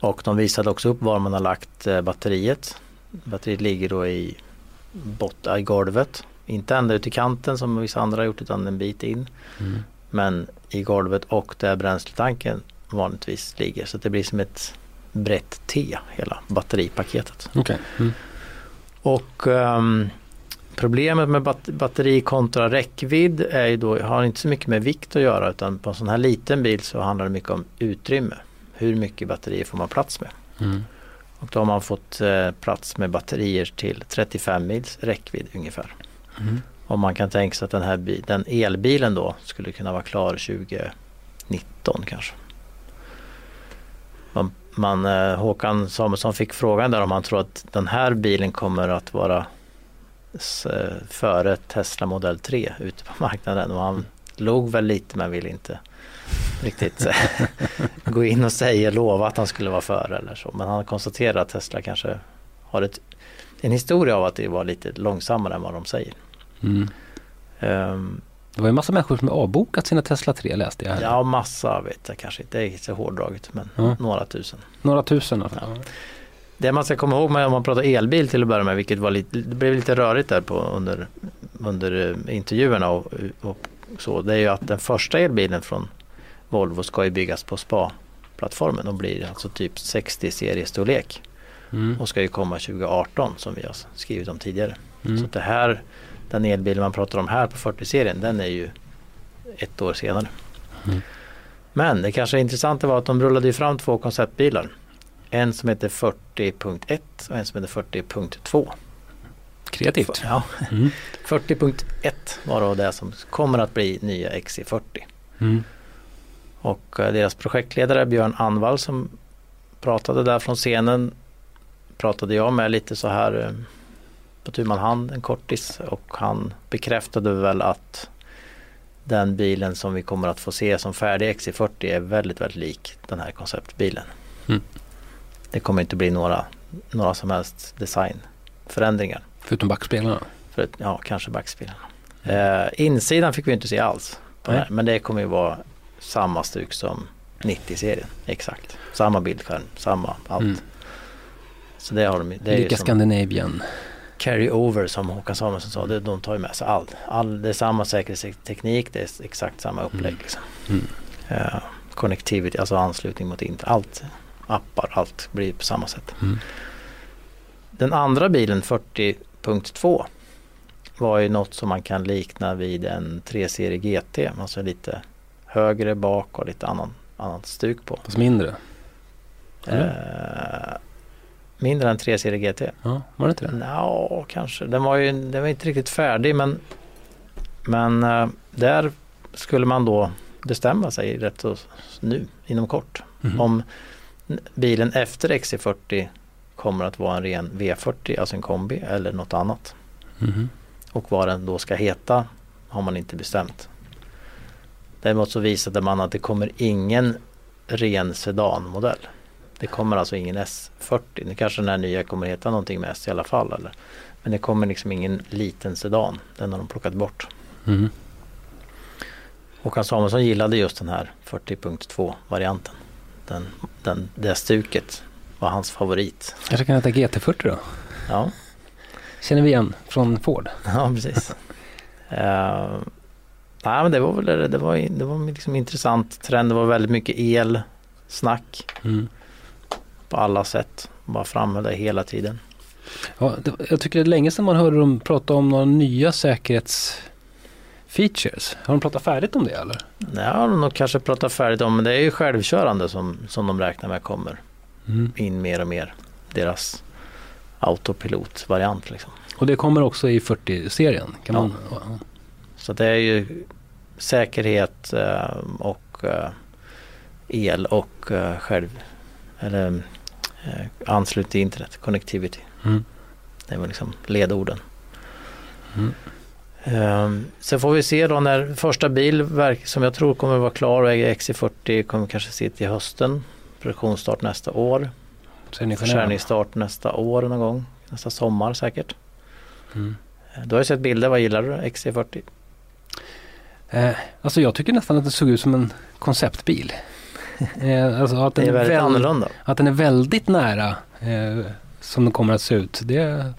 Och de visade också upp var man har lagt eh, batteriet. Batteriet ligger då i, botta, i golvet. Inte ända ut i kanten som vissa andra har gjort utan en bit in. Mm. Men i golvet och där bränsletanken vanligtvis ligger. Så det blir som ett brett T hela batteripaketet. Okej. Mm. Och ehm, problemet med bat- batteri kontra räckvidd är ju då, har inte så mycket med vikt att göra utan på en sån här liten bil så handlar det mycket om utrymme. Hur mycket batterier får man plats med? Mm. Och då har man fått eh, plats med batterier till 35 mils räckvidd ungefär. Mm. Och man kan tänka sig att den här den elbilen då skulle kunna vara klar 2019 kanske. Man, eh, Håkan Samuelsson fick frågan där om han tror att den här bilen kommer att vara eh, före Tesla Model 3 ute på marknaden och han log väl lite men ville inte riktigt eh, gå in och säga lova att han skulle vara före eller så. Men han konstaterar att Tesla kanske har ett, en historia av att det var lite långsammare än vad de säger. Mm. Ehm, Det var ju massa människor som avbokat sina Tesla 3 läste jag här. ja, massa vet jag kanske inte. Det är så hårdraget men Ja. några tusen. Några tusen alla fall. Det man ska komma ihåg med om man pratar elbil till att börja med, vilket var lite, det blev lite rörigt där på, under, under eh, intervjuerna och, och så, det är ju att den första elbilen från Volvo ska ju byggas på SPA-plattformen och blir alltså typ 60 seriestorlek Mm. och ska ju komma 2018 som vi har skrivit om tidigare. Så Mm. att det här, den elbil man pratar om här på 40-serien, den är ju ett år senare. Mm. Men det kanske intressanta var att de rullade fram två konceptbilar. En som heter 40.1 och en som heter 40.2. Kreativt. Ja, Mm. 40.1 var då det som kommer att bli nya XC40. Mm. Och eh, deras projektledare Björn Anvall som pratade där från scenen pratade jag med lite så här eh, på tu man hand en kortis och han bekräftade väl att den bilen som vi kommer att få se som färdig XC40 är väldigt, väldigt lik den här konceptbilen. Mm. Det kommer inte bli några, några som helst designförändringar. Förutom backspelarna. För, ja, kanske backspelarna. Eh, insidan fick vi inte se alls. Här, men det kommer ju vara samma stuk som 90-serien. Exakt. Samma bildskärm, samma allt. Mm. Så det har de det är Lika som Scandinavian. Carry over som Håkan Samuelsson sa. Det, de tar ju med sig allt. All, det är samma säkerhetsteknik, det är exakt samma upplägg. Mm. Liksom. Mm. Eh, connectivity, alltså anslutning mot internet. Allt, appar, allt blir på samma sätt. Mm. Den andra bilen 40.2 var ju något som man kan likna vid en 3-serie GT. Alltså lite högre bak och lite annan, annat stuk på. Fast mindre. Eh, mindre än 3-serie GT? Ja, var det inte det? Ja, kanske. Den var ju den var inte riktigt färdig men, men eh, där skulle man då bestämma sig rätt så nu inom kort. Mhm. Om bilen efter XC40 kommer att vara en ren V40, alltså en kombi eller något annat. Mhm. Och vad den då ska heta har man inte bestämt. Däremot så visade man att det kommer ingen ren sedanmodell. Det kommer alltså ingen S40. Nu kanske den här nya kommer heta någonting med S i alla fall. Eller? Men det kommer liksom ingen liten sedan. Den har de plockat bort. Mhm. Håkan Samuelsson gillade just den här 40.2 varianten. Den, den, det stuket var hans favorit. Kanske kan heta GT40 då? Ja, Känner vi igen från Ford. ja precis. uh, nej, men det var väl det, det var, det var liksom intressant trend. Det var väldigt mycket el, snack Mm. På alla sätt. Bara framhöll det hela tiden. Ja, det, jag tycker det är länge sedan man hörde dem prata om några nya säkerhetsfeatures. Har de pratat färdigt om det eller? Det har de nog kanske pratat färdigt om men det är ju självkörande som, som de räknar med kommer Mm. in mer och mer. Deras autopilotvariant liksom. Och det kommer också i 40-serien? Kan Ja. man, ja. Så det är ju säkerhet eh, och eh, el och eh, själv eller eh, anslutning till internet, connectivity. Mm. Det var liksom ledorden. Mm. Um, sen får vi se då när första bil verk, som jag tror kommer vara klar och äger XC40 kommer kanske se till hösten. Produktionsstart nästa år. Försäljningsstart nästa år någon gång. Nästa sommar säkert. Mm. Eh, Du har ju sett bilder, vad gillar du? XC40? Eh, alltså jag tycker nästan att det såg ut som en konceptbil. eh, alltså att Det den, är väldigt väl- annorlunda. att den är väldigt nära eh, som den kommer att se ut. Det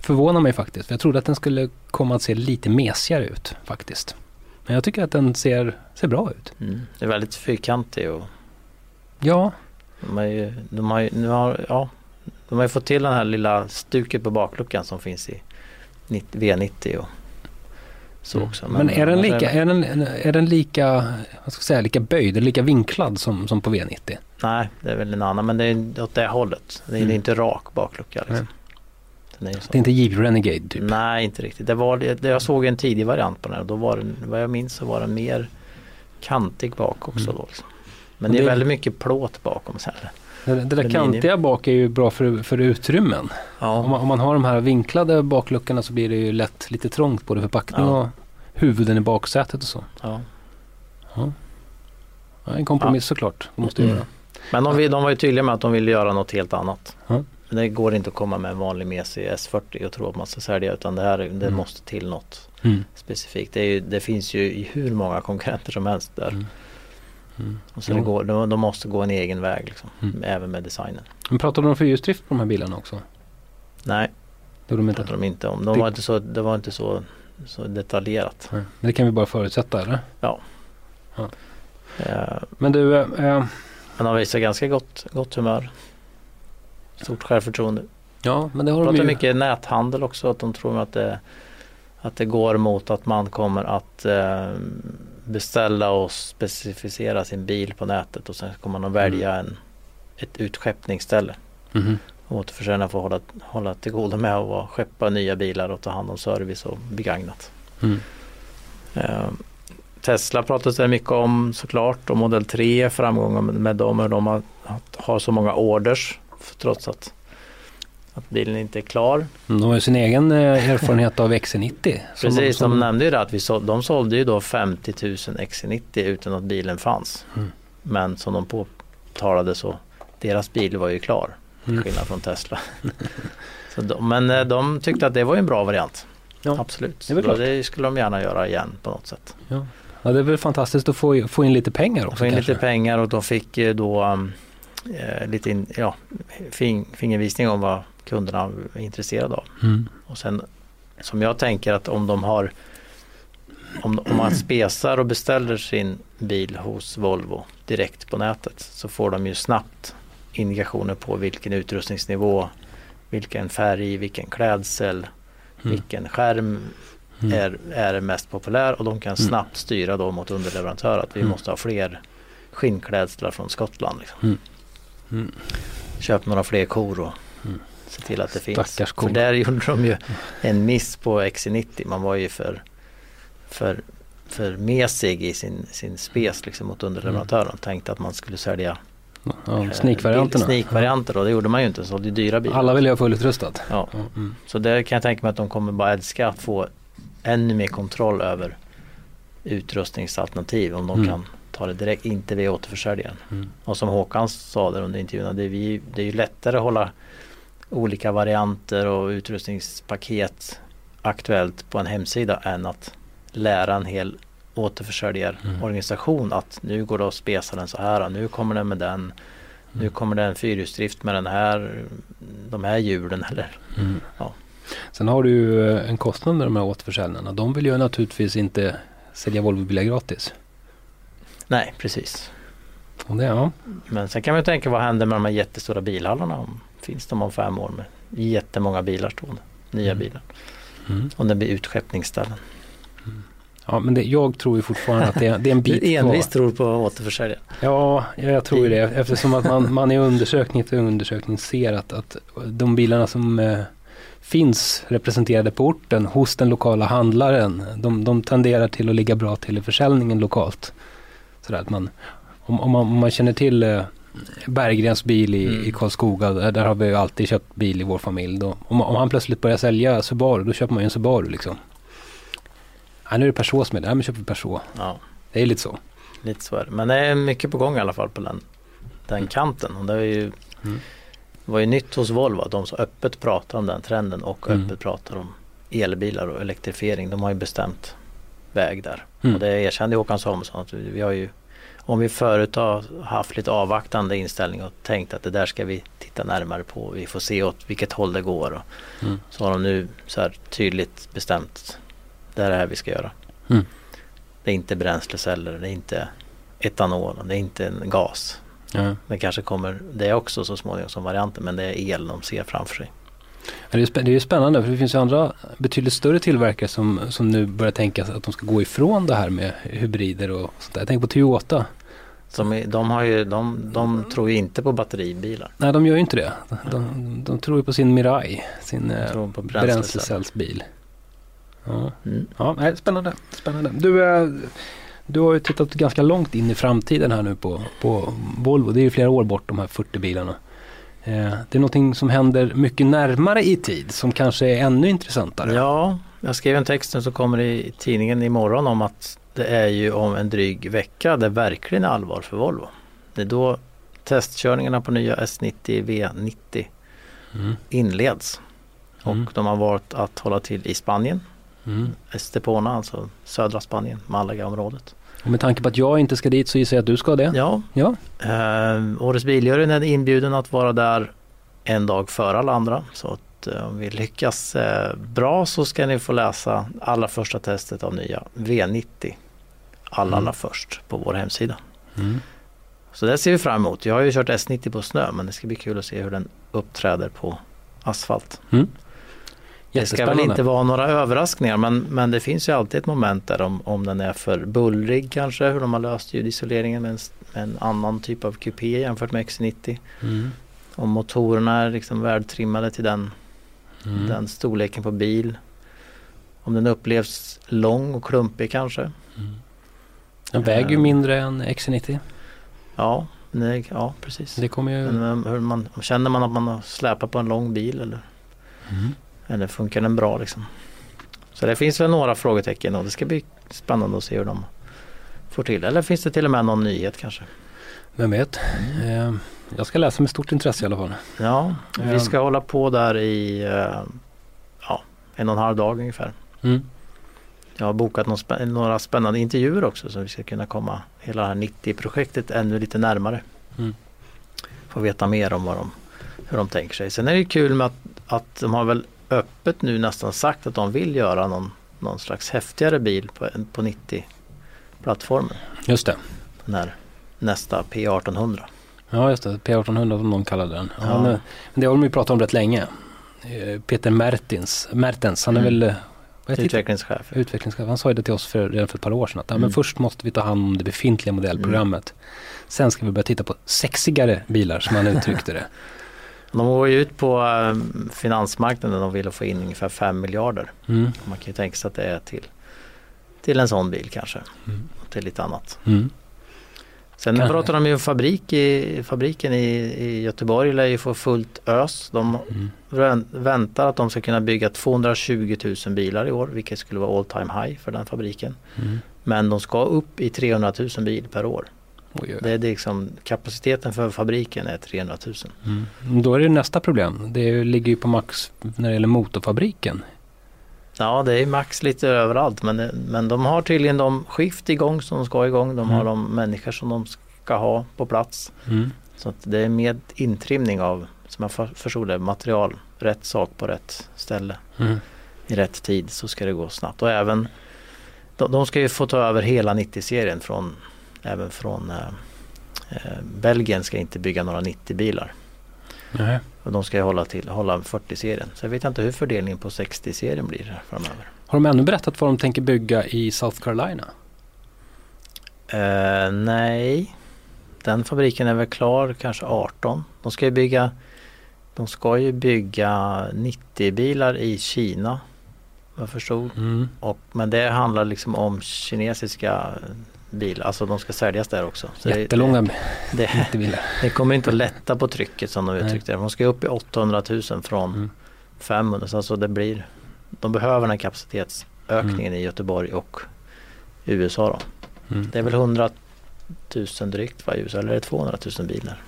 förvånar mig faktiskt. För jag trodde att den skulle komma att se lite mesigare ut faktiskt. Men jag tycker att den ser, ser bra ut. Mm. Det är väldigt fyrkantig och Ja, de har ju, de har nu har, ja, de har ju fått till den här lilla stuket på bakluckan som finns i 90, V90 och så Mm. också. Men, är, den lika, är, den, är den lika, vad ska jag säga, lika böjd eller lika vinklad som, som på V90? Nej, det är väl en annan men det är åt det hållet. Det är Mm. inte rak baklucka liksom. Den är. Det är inte Jeep Renegade typ? Nej, inte riktigt. Det var, det, jag såg en tidig variant på den här och då var den, vad jag minns så var den mer kantig bak också Mm. då. Liksom. Men det är väldigt mycket plåt bakom här. Det, det där kantiga bak är ju bra för, för utrymmen. Om, Ja, man, om man har de här vinklade bakluckorna så blir det ju lätt lite trångt både för packning Ja. och huvuden i baksätet och så. ja. Ja. En kompromiss såklart. Det måste Mm. göra. Men de, de var ju tydliga med att de ville göra något helt annat. Men det går inte att komma med en vanlig mesig S40 och tro att man ska sälja utan det här det Mm. måste till något Mm. specifikt. Det, ju, det finns ju hur många konkurrenter som helst där. Mm. Och så går, de, de måste gå en egen väg liksom, Mm. även med designen. Men pratade de om fyrhjulsdrift på de här bilarna också? Nej, Det de pratar de inte om. De var inte så, det var inte så, så detaljerat. Men det kan vi bara förutsätta eller? Eh, Men du, eh, eh, men de visar ganska gott, gott humör. Stort självförtroende. ja men det har de pratar ju. mycket näthandel också. Att de tror att det, att det går mot att man kommer att eh, beställa och specificera sin bil på nätet och sen kommer man att välja en, ett utskeppningsställe. Mhm. Återförsäljarna får hålla, hålla till godo med att skeppa nya bilar och ta hand om service och begagnat. Mm. Eh, Tesla pratas det mycket om såklart och Model 3 framgångar med, med dem och de har, har så många orders trots att, att bilen inte är klar. Mm, De har ju sin egen eh, erfarenhet av XC90. som- Precis, som- de nämnde ju det att vi så, de sålde ju då 50 000 XC90 utan att bilen fanns. Mm. Men som de påtalade så deras bil var ju klar. Till Mm. skillnad från Tesla. så de, men eh, de tyckte att det var en bra variant. Ja, Absolut. det klart. det skulle de gärna göra igen på något sätt. Ja, det är väl fantastiskt att få, få in lite pengar De också får in kanske. lite pengar och de fick ju då um, lite in, ja, fing, fingervisning om vad kunderna är intresserade av. Mm. Och sen som jag tänker att om de har om, om man spesar och beställer sin bil hos Volvo direkt på nätet så får de ju snabbt indikationer på vilken utrustningsnivå, vilken färg, vilken klädsel, Mm. vilken skärm Mm. är, är mest populär och de kan Mm. snabbt styra då mot underleverantör att vi Mm. måste ha fler skinnklädslar från Skottland. Liksom. Köp några fler kor och. Se till att det finns. För där gjorde de ju en miss på XC90. Man var ju för, för, för mesig i sin, sin spes liksom, mot underleverantören. Tänkte att man skulle sälja Ja, eh, sneakvarianterna. sneakvarianter och det gjorde man ju inte. Så det är dyra bilar. Alla vill ju ha fullutrustat. Ja, mm. Så där kan jag tänka mig att de kommer bara älska att få ännu mer kontroll över utrustningsalternativ om de Mm. kan ta det direkt, inte via återförsäljaren. Mm. Och som Håkan sa där under intervjun, det är, vi, det är ju lättare att hålla olika varianter och utrustningspaket aktuellt på en hemsida än att lära en hel återförsäljarorganisation att nu går det att spesa den så här, nu kommer den med den, nu Mm. kommer det en fyrhjulsdrift med den här, de här hjulen eller Mm. Ja. Sen har du ju eh, en kostnad med de här återförsäljarna. De vill ju naturligtvis inte sälja Volvobilar gratis. Nej, precis. Och det, ja. Men sen kan man tänka vad händer med de här jättestora bilhallarna? Om, finns de om fem år med jättemånga bilar stående? Nya Mm. bilar. Mm. Om det blir utskeppningsställen. ja men det, jag tror ju fortfarande att det, är- det är en bit Du envist tror på återförsäljare. Ja, ja, jag tror ju det. Eftersom att man, man i undersökning efter undersökning ser att, att de bilarna som eh, finns representerade på orten hos den lokala handlaren, de, de tenderar till att ligga bra till i försäljningen lokalt. Sådär att man, om, om, man, om man känner till eh, Berggrens bil i, Mm. i Karlskoga, där, där har vi ju alltid köpt bil i vår familj. Då, om, om han plötsligt börjar sälja Subaru, då köper man ju en Subaru liksom. Ja, nu är det Peugeot som är det, ja, men köper vi Peugeot. Ja, Det är lite så. lite så är det. Men det är mycket på gång i alla fall på den, den Mm. kanten. Och det är ju, Mm. var ju nytt hos Volvo att de så öppet pratar om den trenden och Mm. öppet pratar om elbilar och elektrifiering. De har ju bestämt väg där. Mm. Och det erkände Håkan Samuelsson att vi vi har ju om vi förut har haft lite avvaktande inställning och tänkt att det där ska vi titta närmare på. Vi får se åt vilket håll det går. Och Mm. Så har de nu så här tydligt bestämt det är det här vi ska göra. Mm. Det är inte bränsleceller, det är inte etanol, det är inte en gas. Ja. Det kanske kommer det också så småningom som varianter men det är el de ser framför sig. Det är, ju spännande för det finns ju andra betydligt större tillverkare som, som nu börjar tänka att de ska gå ifrån det här med hybrider och sånt där. Jag tänker på Toyota. Som de, har ju, de, de tror ju inte på batteribilar. Nej, de gör ju inte det. De, de tror ju på sin Mirai, sin eh, bränslecellsbil. Ja, Mm. ja nej, spännande. spännande. Du, eh, du har ju tittat ganska långt in i framtiden här nu på, på Volvo. Det är ju flera år bort de här 40 bilarna. Eh, det är någonting som händer mycket närmare i tid som kanske är ännu intressantare. Ja, jag skrev en text som kommer i tidningen imorgon om att det är ju om en dryg vecka det verkligen är allvar för Volvo. Det är då testkörningarna på nya S90 V90 Mm. inleds. Mm. Och de har valt att hålla till i Spanien, Mm. Estepona, alltså södra Spanien, Malaga-området. Och med tanke på att jag inte ska dit så gissar jag att du ska det. Ja, Ja. eh, Årets Biljuryn är inbjuden att vara där en dag före alla andra. Så att eh, om vi lyckas eh, bra så ska ni få läsa allra första testet av nya V90. Allra, allra först på vår hemsida. Mm. Så det ser vi fram emot. Jag har ju kört S90 på snö men det ska bli kul att se hur den uppträder på asfalt. Mm. Det ska väl inte vara några överraskningar men, men det finns ju alltid ett moment där om, om den är för bullrig kanske, hur de har löst ljudisoleringen med en, med en annan typ av kupé jämfört med X90. Mm. Om motorerna är liksom vältrimmade till den, Mm. den storleken på bil. Om den upplevs lång och klumpig kanske. Den väger ju mindre än XC90. Ja, nej, ja precis. Det kommer ju... Men, hur man, känner man att man har släpat på en lång bil eller, Mm. eller funkar den bra liksom? Så det finns väl några frågetecken och det ska bli spännande att se hur de får till. Eller finns det till och med någon nyhet kanske? Vem vet. Eh, jag ska läsa med stort intresse i alla fall. Ja, vi ska hålla på där i eh, ja, en och en halv dag ungefär. Mm. Jag har bokat spä- några spännande intervjuer också så vi ska kunna komma hela det här 90-projektet ännu lite närmare. Mm. Få veta mer om vad de, hur de tänker sig. Sen är det kul med att, att de har väl öppet nu nästan sagt att de vill göra någon, någon slags häftigare bil på, på 90-plattformen. Just det. Den här nästa P1800. Ja just det, P1800 som någon kallade den. Ja. Men det har de ju pratat om rätt länge. Eh, Peter Mertins, Mertens, han är Mm. väl heter det? Utvecklingschef. utvecklingschef. Han sa ju det till oss för, redan för ett par år sedan. Att ja, men Mm. först måste vi ta hand om det befintliga modellprogrammet. Sen ska vi börja titta på sexigare bilar som han uttryckte det. De går ju ut på eh, finansmarknaden och vill få in ungefär 5 miljarder. Mm. Man kan ju tänka sig att det är till, till en sån bil kanske. Mm. Och till lite annat. Mm. Sen Kanske. pratar de ju om fabrik i, fabriken i, i Göteborg lär ju få fullt ös. De Mm. vä- väntar att de ska kunna bygga 220 000 bilar i år vilket skulle vara all time high för den fabriken. Mm. Men de ska upp i 300 000 bil per år. Oj, oj. Det är liksom, kapaciteten för fabriken är 300 000. Mm. Då är det nästa problem. Det ligger ju på max när det gäller motorfabriken. Ja det är max lite överallt men, men de har tydligen de skift igång som de ska igång. De har Mm. de människor som de ska ha på plats. Mm. Så att det är med intrimning av, som jag för- förstod det, material, rätt sak på rätt ställe Mm. i rätt tid så ska det gå snabbt. Och även de, de ska ju få ta över hela 90-serien från även från eh, eh, Belgien ska inte bygga några 90-bilar. Nej. Och de ska ju hålla till, hålla 40-serien. Så jag vet inte hur fördelningen på 60-serien blir framöver. Har de ännu berättat vad de tänker bygga i South Carolina? Eh, nej, den fabriken är väl klar kanske 18. De ska ju bygga de ska ju bygga 90-bilar i Kina. Jag förstod. Mm. Och, men det handlar liksom om kinesiska bilar. Alltså de ska säljas där också. Så det- Jättelånga Det, 90 bilar. det kommer inte att lätta på trycket som de uttryckte det. De ska upp i 800 000 från Mm. 500. Så alltså det blir, de behöver den här kapacitetsökningen Mm. i Göteborg och USA då. Mm. Det är väl 100 000 drygt va, i USA eller är det 200 000 bilar?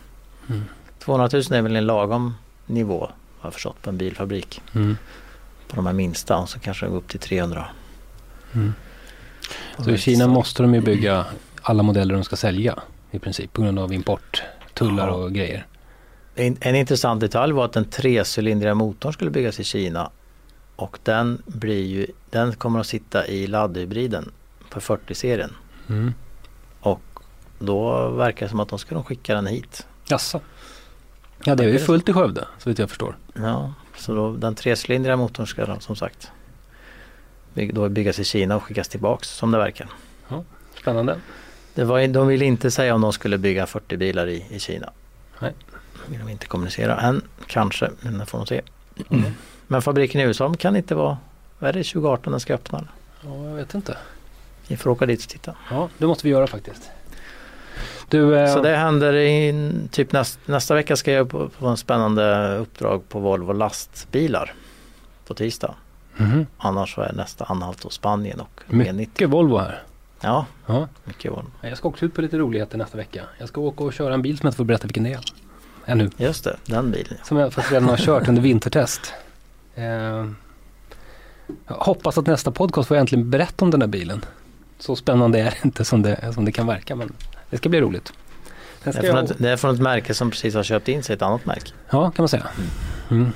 Mm. 200 000 är väl en lagom nivå har jag förstått på en bilfabrik. Mm. På de här minsta och så kanske det går upp till 300. Så i Kina måste de ju bygga alla modeller de ska sälja i princip på grund av import, tullar Ja. och grejer. En, en intressant detalj var att den trecylindriga motorn skulle byggas i Kina. Och den, blir ju, den kommer att sitta i laddhybriden på 40-serien. Mm. Då verkar det som att de ska skicka den hit. Jaså? Ja det är ju fullt i Skövde så vitt jag förstår. Ja, så då, den trecylindriga motorn ska som sagt då byggas i Kina och skickas tillbaks som det verkar. Spännande. Det var, de ville inte säga om de skulle bygga 40 bilar i, i Kina. Nej. Det vill de inte kommunicera än, kanske, men det får de se. Mm. Men fabriken i USA kan inte vara, vad är det 2018 den ska öppna? Ja, jag vet inte. Vi får åka dit och titta. Ja, det måste vi göra faktiskt. Du, eh, Så det händer i typ näst, nästa vecka ska jag på, på en spännande uppdrag på Volvo lastbilar på tisdag. Mhm. Annars så är nästa anhalt hos Spanien och Mycket V90. mycket Volvo här. Ja, Ja. mycket Volvo. Jag ska också ut på lite roligheter nästa vecka. Jag ska åka och köra en bil som jag inte får berätta vilken det är. ännu. Just det, den bilen. Som jag faktiskt redan har kört under vintertest. Eh, jag hoppas att nästa podcast får jag äntligen berätta om den här bilen. Så spännande är det inte som det, som det kan verka men det ska bli roligt. Det är, jag, ett, det är från ett märke som precis har köpt in sig ett annat märke. ja kan man säga. Mm.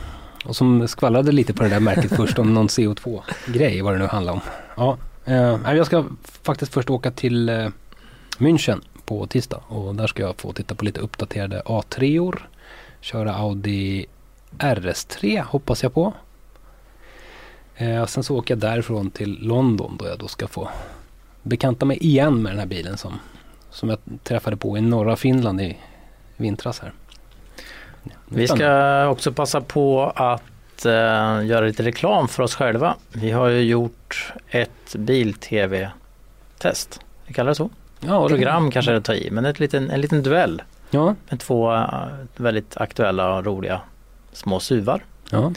Och som skvallrade lite på det där märket först om någon CO2-grej vad det nu handlar om. Ja, eh, jag ska faktiskt först åka till eh, München på tisdag och där ska jag få titta på lite uppdaterade A3or. Köra Audi RS3 hoppas jag på. Eh, sen så åker jag därifrån till London då jag då ska få bekanta mig igen med den här bilen som, som jag träffade på i norra Finland i vintras här. Vi ska också passa på att eh, göra lite reklam för oss själva. Vi har ju gjort ett bil-tv-test. Vi kallar det så. ja, Program kanske är det att ta i, men ett liten, en liten duell Ja, med två eh, väldigt aktuella och roliga små suvar. ja.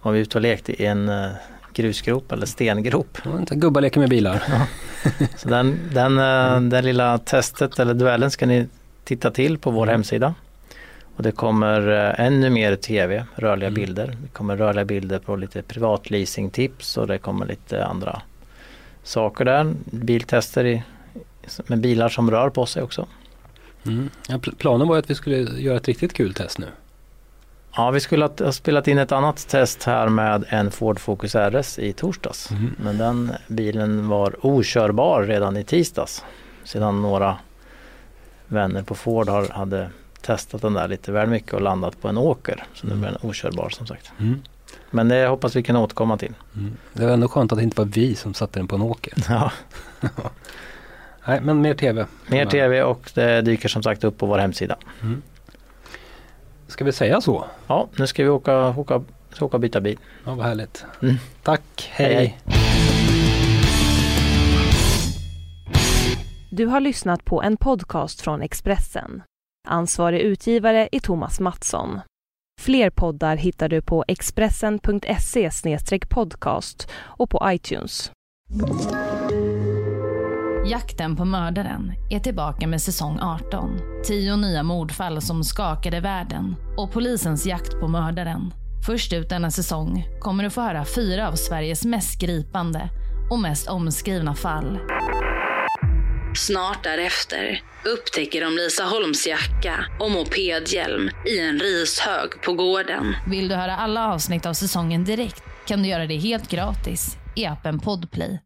Och vi ute och lekte i en eh, grusgrop eller stengrop. Ja, Gubbar leker med bilar. Så den, den, eh, den lilla testet eller duellen ska ni titta till på vår hemsida. Och det kommer eh, ännu mer tv, rörliga Mm. bilder. Det kommer rörliga bilder på lite privatleasingtips och det kommer lite andra saker där. Biltester i, med bilar som rör på sig också. Mm. Ja, pl- planen var ju att vi skulle göra ett riktigt kul test nu. Ja, vi skulle ha ha spelat in ett annat test här med en Ford Focus RS i torsdags. Mm. Men den bilen var okörbar redan i tisdags. Sedan några vänner på Ford har, hade testat den där lite väl mycket och landat på en åker. Så nu Mm. blev den okörbar som sagt. Mm. Men det hoppas vi kan återkomma till. Mm. Det var ändå skönt att det inte var vi som satte den på en åker. Ja, Nej, men mer tv. mer tv och det dyker som sagt upp på vår hemsida. Ska vi säga så? Ja, nu ska vi åka, åka, ska åka och byta bil. Ja, vad härligt. Mm. Tack, hej. Hej, Du har lyssnat på en podcast från Expressen. Ansvarig utgivare är Thomas Mattsson. Fler poddar hittar du på expressen.se podcast och på iTunes. Jakten på mördaren är tillbaka med säsong 18. Tio nya mordfall som skakade världen och polisens jakt på mördaren. Först ut denna säsong kommer du få höra fyra av Sveriges mest gripande och mest omskrivna fall. Snart därefter upptäcker de Lisa Holms jacka och mopedhjälm i en rishög på gården. Vill du höra alla avsnitt av säsongen direkt kan du göra det helt gratis i appen Podplay.